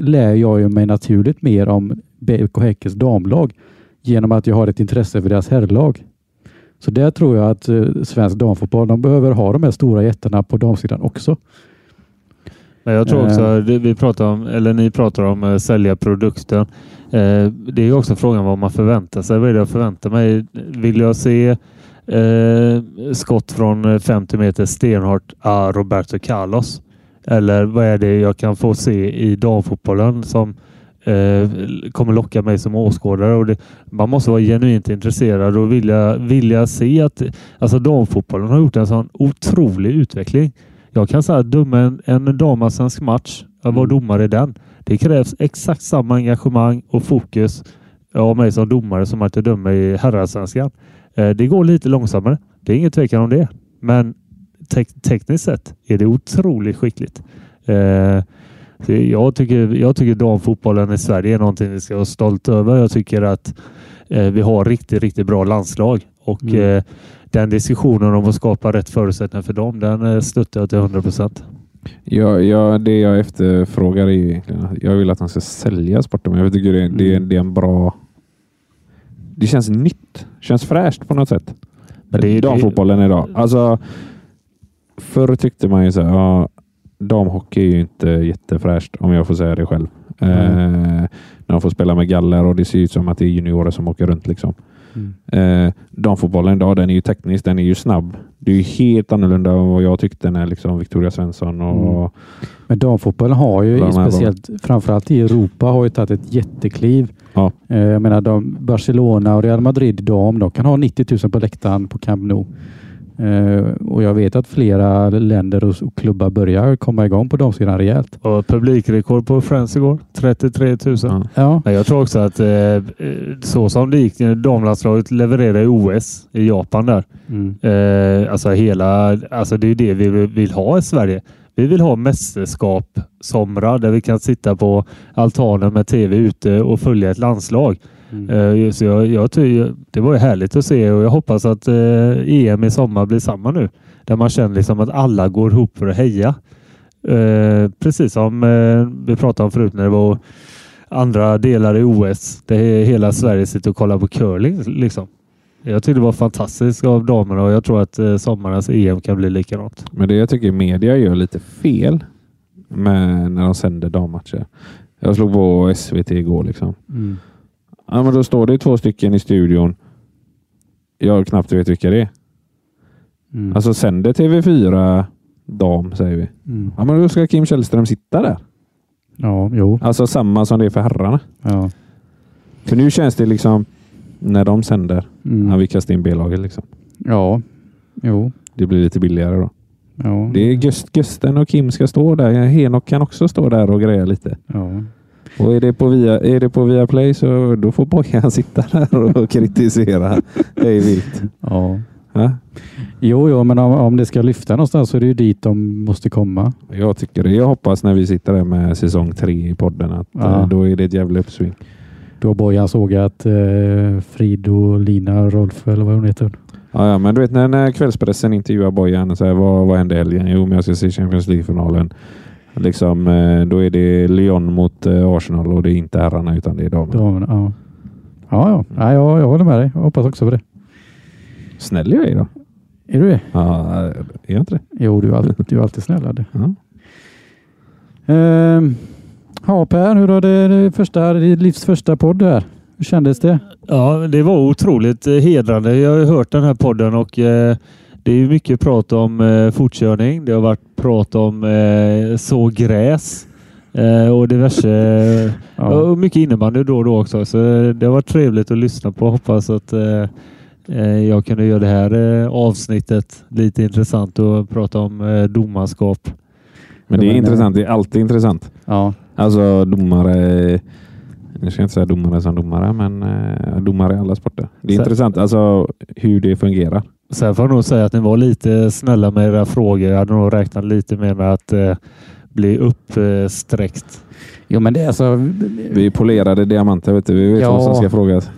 lär jag ju mig naturligt mer om BK Häckens damlag genom att jag har ett intresse för deras herrlag. Så där tror jag att eh, svensk damfotboll, de behöver ha de här stora jättarna på damsidan också. Men jag tror också, det vi pratar om, eller ni pratar om att sälja produkten. Eh, det är också frågan vad man förväntar sig. Vad är det jag förväntar mig? Vill jag se eh, skott från 50 meter stenhårt ah, Roberto Carlos? Eller vad är det jag kan få se i damfotbollen som eh, kommer locka mig som åskådare? Och det, man måste vara genuint intresserad och vilja, vilja se att alltså damfotbollen har gjort en sån otrolig utveckling. Jag kan säga att döma en, en damallsvensk match, att vara Mm. domare i den. Det krävs exakt samma engagemang och fokus av mig som domare som att jag dömer i herrallsvenskan. Eh, Det går lite långsammare. Det är ingen tvekan om det. Men tek- tekniskt sett är det otroligt skickligt. Eh, jag, tycker, jag tycker damfotbollen i Sverige är någonting vi ska vara stolt över. Jag tycker att eh, vi har riktigt, riktigt bra landslag och Mm. Den diskussionen om att skapa rätt förutsättningar för dem, den eh, stöttar jag till 100 procent. Jag, jag, det jag efterfrågar är egentligen jag vill att han ska sälja sporten. Men jag tycker det, det, Mm. det är en bra... Det känns nytt. känns fräscht på något sätt. Men det- Damfotbollen idag. Alltså, förr tyckte man ju så här, ja, damhockey är ju inte jättefräscht om jag får säga det själv. Eh, när de får spela med galler och det ser ut som att det är juniorer som åker runt. liksom. Mm. Eh, damfotbollen idag, den är ju teknisk, den är ju snabb. Det är ju helt annorlunda än vad jag tyckte när liksom Victoria Svensson och Mm. Men damfotbollen har ju, speciellt framförallt i Europa, har ju tagit ett jättekliv. Ja. Eh, Jag menar, de, Barcelona och Real Madrid dam, de kan ha 90 000 på läktaren på Camp Nou. Eh, och jag vet att flera länder och, klubbar börjar komma igång på damsidan rejält. Och publikrekord på Friends igår, 33 000. Ja. Ja, Men jag tror också att eh, så som det gick, när damlandslaget levererade i OS i Japan där. mm. Eh, alltså hela, alltså det är det vi vill- vill ha i Sverige. Vi vill ha mästerskap somrar där vi kan sitta på altanen med tv ute och följa ett landslag. Mm. Eh, så jag, jag tycker, det var ju härligt att se och jag hoppas att eh, EM i sommar blir samma nu. Där man känner liksom att alla går ihop för att heja. Eh, precis som vi pratade om förut när det var andra delar i OS. Där hela Sverige sitter och kollar på curling. Liksom. Jag tyckte det var fantastiskt av damerna och jag tror att sommarens EM kan bli likadant. Men det jag tycker media gör lite fel med när de sänder dammatcher. Jag slog på SVT igår. liksom. Mm. Ja, men då står det två stycken i studion. Jag knappt vet vilka det är. Mm. Alltså sänder TV4 dam säger vi. Mm. Ja, men då ska Kim Källström sitta där. Ja, jo. Alltså samma som det är för herrarna. Ja. För nu känns det liksom när de sänder. Mm. Ja, vi kastar in B-laget liksom. ja. Jo. Det blir lite billigare då. Ja. Det är Gust, Gusten och Kim ska stå där. Henok kan också stå där och greja lite. Ja. Och är det på via, är det på Viaplay så då får Bojan sitta där och kritisera. Är vilt. ja. Ja? Jo, jo, men om, om det ska lyfta någonstans så är det ju dit de måste komma. Jag tycker det. Jag hoppas när vi sitter där med säsong tre i podden att Ja. eh, då är det ett jävla uppsving. Då har Bojan sågat eh, Frido, Lina, Rolf eller vad hon heter. Ja, ja, men du vet när, när kvällspressen intervjuar Bojan och säger vad, vad hände helgen? Jo, men jag ska se Champions League-finalen. Liksom, eh, då är det Lyon mot eh, Arsenal och det är inte herrarna utan det är damerna. Damerna, ja. Ja, ja. ja jag, jag håller med dig. Jag hoppas också på det. Snäll jag är då. Är du det? Ja, är jag inte det? Jo, du är, all, du är alltid snäll. Adde. Ja. Ehm, ja, Per, hur har det, det första, ditt livs första podd här? Hur kändes det? Ja, det var otroligt eh, hedrande. Jag har ju hört den här podden och eh, det är mycket prat om eh, fortkörning. Det har varit prat om eh, så gräs eh, och diverse Ja. och mycket innebandy då och då också. Så eh, det har varit trevligt att lyssna på. Hoppas att eh, eh, jag kunde göra det här avsnittet lite intressant och prata om domarskap. Men det är intressant. Det är alltid intressant. Ja. Alltså domare. Nu ska jag inte säga domare som domare, men domare i alla sporter. Det är Så- intressant alltså hur det fungerar. Sen får jag nog säga att ni var lite snälla med era frågor. Jag hade nog räknat lite mer med att eh, bli uppsträckt. Jo, men det är alltså... Vi är polerade diamanter, vet du. Vi vet Ja. vad som ska frågas.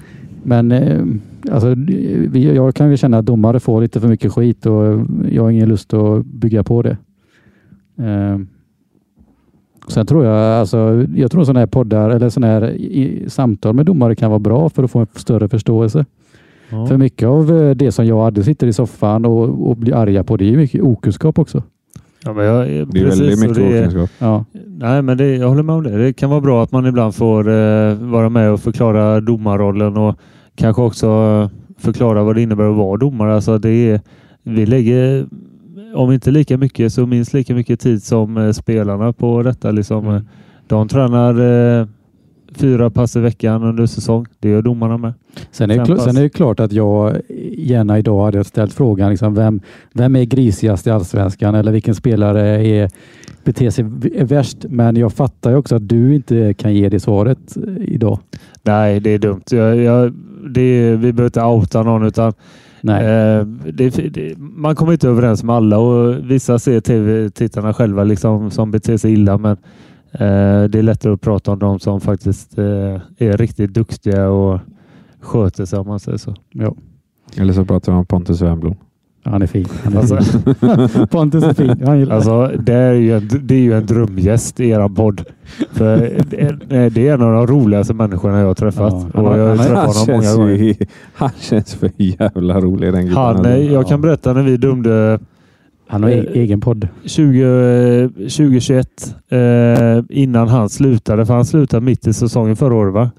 Men eh, alltså, vi, jag kan ju känna att domare får lite för mycket skit och jag har ingen lust att bygga på det. Eh, Sen tror jag, alltså, jag tror sådana här poddar eller sådana här i, samtal med domare kan vara bra för att få en större förståelse. Ja. För mycket av eh, det som jag och Adde sitter i soffan och, och blir arga på, det är ju mycket okunskap också. Ja, men jag, Det är väldigt mycket det okunskap. Ja, Nej, men det, jag håller med om det. Det kan vara bra att man ibland får eh, vara med och förklara domarrollen och kanske också eh, förklara vad det innebär att vara domare. Alltså det är, vi lägger, om inte lika mycket, så minst lika mycket tid som eh, spelarna på detta. Liksom, Mm. eh, De tränar eh, fyra pass i veckan under säsong. Det gör domarna med. Sen är, det, Fem kl- pass. sen är det klart att jag gärna idag hade ställt frågan liksom, vem, vem är grisigast i allsvenskan eller vilken spelare är, beter sig värst. Men jag fattar ju också att du inte kan ge det svaret idag. Nej, det är dumt. Jag, jag, det vi behöver inte outa någon utan. Eh, det, det, man kommer inte överens med alla och vissa ser tv-tittarna själva liksom som beter sig illa men det är lättare att prata om de som faktiskt eh, är riktigt duktiga och sköter sig om man säger så. Ja, Eller så pratar vi om Pontus Wernbloom. han är fin. Han är Alltså, fin. Pontus är fin. Han gillar. alltså, det, är ju en, det är ju en drömgäst i eran podd. För det, är, det är en av de roligaste människorna jag har träffat. Ja, han och har- jag har han har- träffat honom många känns, gånger. ju, han känns för jävla rolig den gubben. Han, eh, jag kan berätta när vi dömde Han har e- egen podd. 20, 2021 eh, innan han slutade, för han slutade mitt i säsongen förra året va?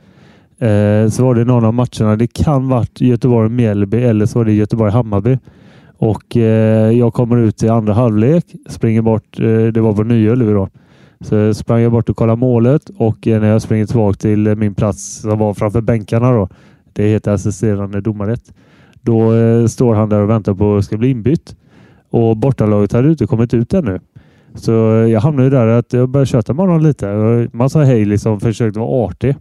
Eh, så var det någon av matcherna. Det kan varit Göteborg-Mjällby eller så var det Göteborg-Hammarby. Och eh, jag kommer ut i andra halvlek, springer bort. Eh, det var på Nya Ullevi då. Så sprang jag bort och kollade målet och eh, när jag springer tillbaka till eh, min plats som var framför bänkarna då. Det heter assisterande domarrätt. Då eh, står han där och väntar på att ska bli inbytt. Och bortalaget hade inte kommit ut ännu. Så jag hamnade där att jag började köta med honom lite. Man sa hej liksom, försökte vara artig.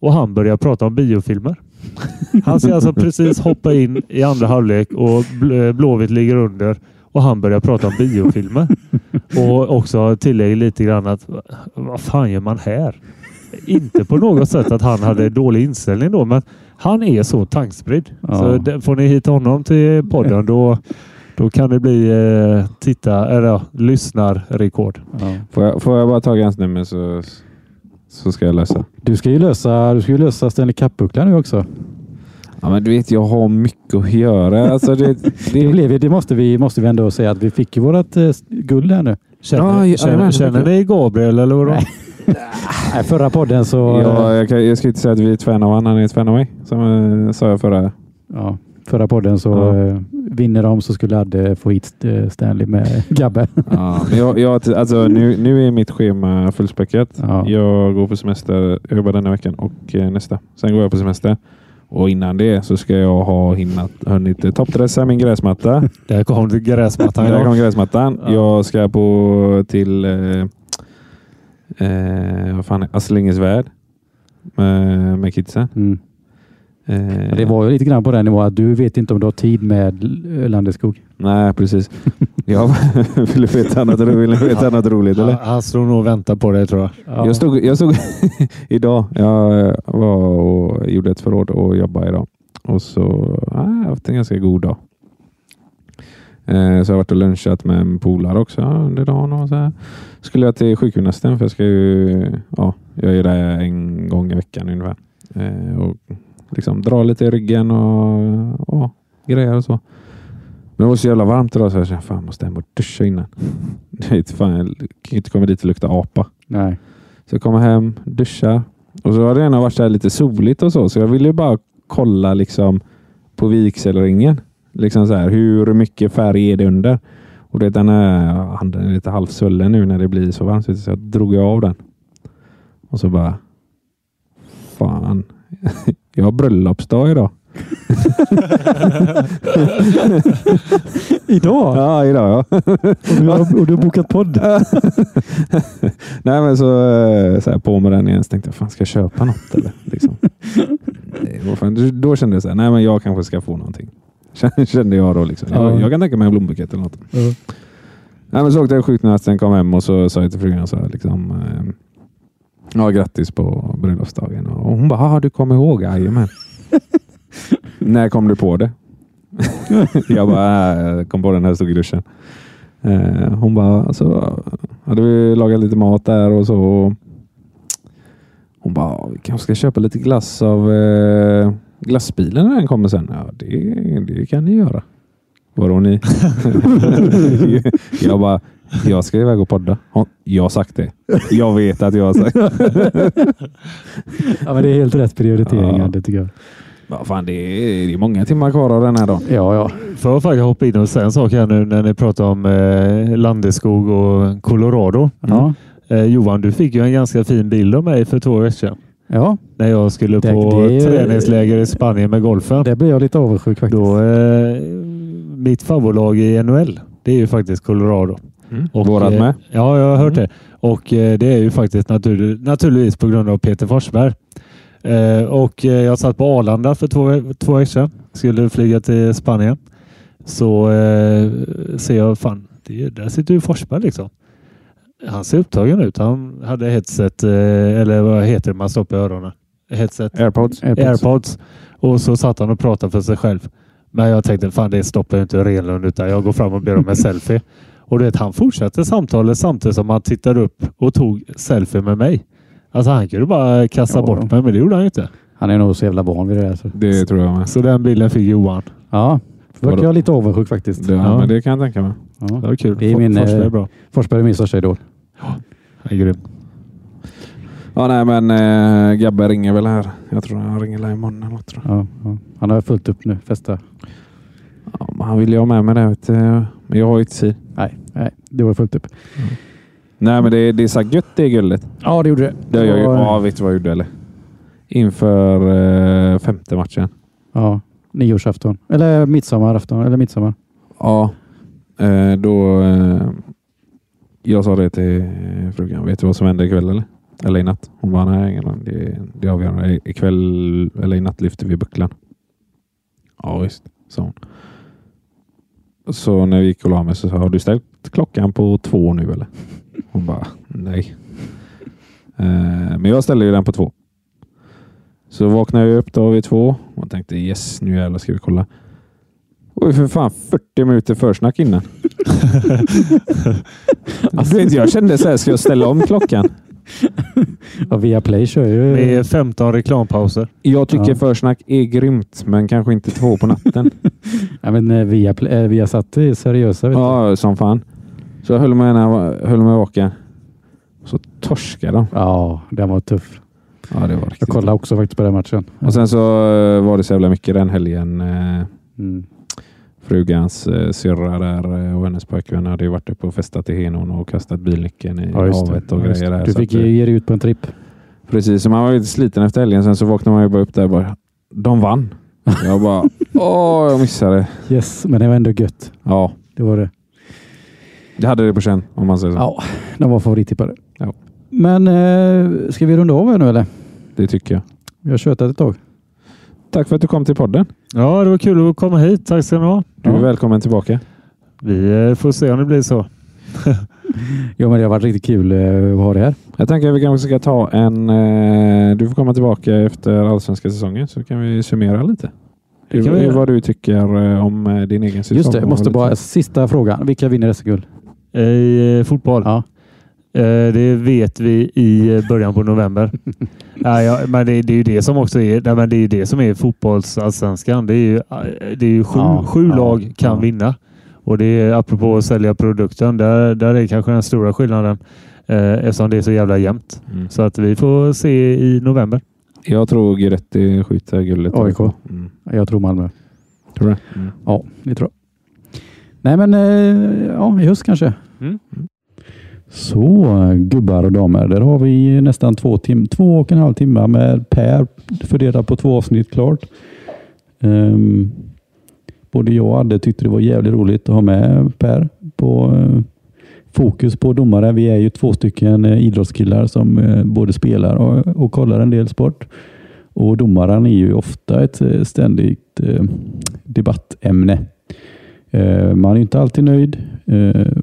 Och han började prata om biofilmer. Han ska alltså precis hoppa in i andra halvlek och Bl- Blåvitt ligger under. Och han börjar prata om biofilmer. Och också tillägger lite grann att vad fan gör man här? Inte på något sätt att han hade dålig inställning då, men han är så tankspridd. Ja. Så får ni hit honom till podden då, då kan det bli eh, titta, eller ja, lyssnarrekord. Ja. Får, jag, får jag bara ta hans nummer så, så ska jag lösa. Du ska ju lösa, du ska ju lösa Stanley Cup-bucklan nu också. Ja, men du vet, jag har mycket att göra. Alltså, det, Det, det, blev, det måste, vi, måste vi ändå säga att vi fick ju vårt eh, guld här nu. Känner, Ja, ja, känner, känner ni Gabriel eller vadå? Nej. Förra podden så... ja, jag, kan, jag ska inte säga att vi är fan av honom. Han är fan av mig. Som eh, sa jag förra. Ja, förra podden så Ja. eh, vinner de så skulle Adde få hit eh, Stanley med Gabbe. Ja, men jag, jag, alltså, nu, nu är mitt schema fullspäckat. Ja. Jag går på semester. Jag jobbar denna veckan och eh, nästa. Sen går jag på semester. Och innan det så ska jag ha hinnat, hunnit toppdressa min gräsmatta. Där kom det gräsmattan. Där kom gräsmattan. Ja. Jag ska på till eh, eh, vad fan är Aslingesvärd med, med kidsen. Mm. Eh, Det var ju lite grann på den nivån att du vet inte om du har tid med Landeskog. Nej, precis. Jag ville veta något, vill veta något roligt eller? Han, står nog och väntar på det tror jag. Ja. Jag stod, jag stod idag. Jag var och gjorde ett förråd och jobbade idag. Och så jag har haft en ganska god dag. Eh, Så jag har varit och lunchat med en polare också under dagen. Och så här. Skulle jag till sjukgymnasten för jag ska ju, ja, jag är där en gång i veckan ungefär. Eh, Och liksom dra lite i ryggen och ja, grejer och så. Men det var så jävla varmt idag så jag kände fan jag måste hem och duscha innan. Fan, jag kan ju inte komma dit och lukta apa. Nej. Så jag kommer hem, duschar. Och så har det gärna varit så lite soligt och så. Så jag ville ju bara kolla liksom på vigselringen. Liksom så här, hur mycket färg är det under? Och det, den är, handen är lite halvsvullen nu när det blir så varmt. Så jag drog av den. Och så bara... Fan. Jag har bröllopsdag idag. Idag? Ja, idag ja. Och, du har, och du har bokat podd? Nej men så, eh, så här, på med den igen så tänkte jag, fan ska jag köpa något eller? Liksom. Fan, då- kände jag så här, nej men jag kanske ska få någonting. Kände- Kände jag då liksom. Ja. Jag, jag kan tänka mig en blombukett eller något. Ja. Nej men så åkte jag sjukgymnasten, kom hem och så sa jag till frugan så här, liksom, eh, ja grattis på bröllopsdagen. Och hon bara, "Ah, du kommer ihåg? Jajamän. När kom du på det? jag bara, "Ah, jag kom på den jag stod i duschen. Eh, hon bara, så hade vi lagat lite mat där och så. Hon bara, vi kanske ska köpa lite glass av eh, glassbilen när den kommer sen. Ja, det, det kan ni göra. Vadå ni? jag bara, jag ska iväg och podda. Jag har sagt det. Jag vet att jag har sagt Ja, men det är helt rätt prioriteringar, Ja. det tycker jag. Vad fan, det är, det är många timmar kvar av den här dagen. Ja, ja. Får jag faktiskt hoppa in och säga en sak här nu när ni pratar om eh, Landeskog och Colorado. Ja, Eh, Johan, du fick ju en ganska fin bild av mig för två veckor sedan. ja. När jag skulle Det- på det är- träningsläger i Spanien med golfen. det blir jag lite avundsjuk faktiskt. Då, eh, mitt favoritlag i NHL, det är ju faktiskt Colorado. Och, Vårat eh, med. Ja, jag har hört det. Och eh, det är ju faktiskt natur, naturligtvis på grund av Peter Forsberg. Eh, och jag satt på Arlanda för två, två veckor sedan. Skulle flyga till Spanien. Så ser jag, fan, det, där sitter ju Forsberg liksom. Han ser upptagen ut. Han hade headset, eller vad heter det man stoppar i öronen? Headset? Airpods. Airpods. Airpods. Och så satt han och pratade för sig själv. Men jag tänkte, fan det stoppar ju inte Renlund utan jag går fram och ber om en selfie. Och du vet, han fortsatte samtalet samtidigt som han tittade upp och tog selfie med mig. Alltså han kunde bara kasta Ja. bort mig, men det gjorde han ju inte. Han är nog så jävla van vid det där. Så. Det tror jag med. Så den bilden fick Johan. Ja, verkar jag lite avundsjuk faktiskt. Det, Ja. men det kan jag tänka mig. Ja. Det var kul. Det är min, Forsberg är eh, bra. Forsberg är min största idol. Han är grym. Ja, nej, men äh, Gabbe ringer väl här. Jag tror han ringer där imorgon eller något. Ja, ja. Han har fullt upp nu. Festa. Ja, men han vill ju ha med mig du. Men jag har ju inte tid. Nej, nej, det var fullt upp. Nej, men det, det är så gött det guldet. Ja, det gjorde det. Det jag, var, ja, vet du vad jag gjorde eller? Inför eh, femte matchen. Ja, nyårsafton. Eller midsommarafton. Eller midsommar. Ja, eh, då... Eh, jag sa det till frugan. Vet du vad som hände ikväll eller? Eller i natt? Hon bara, nej, det, det är avgörande. Ikväll eller i natt lyfter vi bucklan. Ja, visst, sa hon. Så när vi gick och la mig så sa har du ställt klockan på två nu eller? Hon bara, nej. Eh, men jag ställde ju den på två. Så vaknade jag upp då vid två och tänkte yes, nu jävlar ska vi kolla. Och för fan 40 minuter försnack innan. alltså, jag kände så här, ska jag ställa om klockan? Ja, Viaplay kör ju... Med 15 reklampauser. Jag tycker Ja. försnack är grymt, men kanske inte två på natten. Ja, men eh, Viaplay, eh, Viasat är seriösa. Vet du. ja, som fan. Så jag höll mig, var- höll mig vaken. Så torskade de. ja, den var tuff. Ja, det var riktigt. Jag kollade också faktiskt på den matchen. Och sen så eh, var det så jävla mycket den helgen. Mm. Frugans eh, syrra där eh, och hennes pojkvän hade ju varit uppe och festat i Henon och kastat bilnyckeln i Ja, havet och Ja, grejer. Där, Du fick eh, ge dig ut på en tripp. Precis, så man var lite sliten efter helgen. Sen så vaknade man ju bara upp där och bara, de vann. Jag bara, åh, jag missade. Yes, men det var ändå gött. Ja, Det var det. jag hade det på känn om man säger så. Ja, de var favorittippare. Ja. Men eh, ska vi runda av här nu eller? Det tycker jag. Vi har tjötat ett tag. Tack för att du kom till podden. Ja, det var kul att komma hit. Tack ska ni ha. Du är Ja. välkommen tillbaka. Vi eh, får se om det blir så. Ja, men det har varit riktigt kul eh, att ha det här. Jag tänker att vi kanske ska ta en... Eh, du får komma tillbaka efter allsvenska säsongen så kan vi summera lite. Det kan vi vad du tycker om din egen säsong. Just det, jag måste bara... Sista frågan. Vilka vinner SM-guld? I eh, fotboll. Ja. Eh, Det vet vi i eh, början på november. ja, ja, men det, det är ju det som också är, nej, men det är ju det som är fotbollsallsvenskan. Det är ju, eh, det är ju sju, Ja, sju ja, lag kan ja. vinna. Och det är apropå att sälja produkten. Där, där är kanske den stora skillnaden eh, eftersom det är så jävla jämnt. Mm. Så att vi får se i november. Jag tror Giretti skjuter guldet. AIK. Mm. Jag tror Malmö. Tror du det? Mm. Ja, det tror jag. Nej, men eh, ja, i höst kanske. Så gubbar och damer, där har vi nästan två, tim två och en halv timme med Per fördelat på två avsnitt klart. Um, både jag och Adde tyckte det var jävligt roligt att ha med Per på uh, fokus på domare. Vi är ju två stycken uh, idrottskillar som uh, både spelar och, och kollar en del sport. Och domaren är ju ofta ett ständigt debattämne. Man är inte alltid nöjd,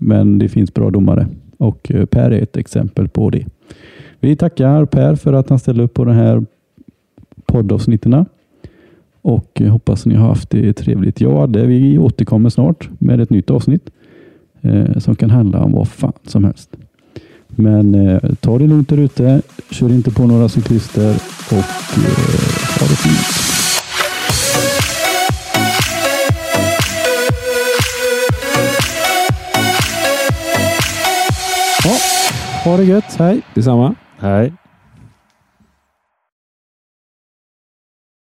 men det finns bra domare och eh, Per är ett exempel på det. Vi tackar Per för att han ställde upp på de här poddavsnitten och eh, hoppas ni har haft det trevligt. Ja, det, vi återkommer snart med ett nytt avsnitt. eh, som kan handla om vad fan som helst. Men eh, ta det lugnt där ute. Kör inte på några cyklister och eh, ha det fint. Ha det gött. Hej! Detsamma. Hej.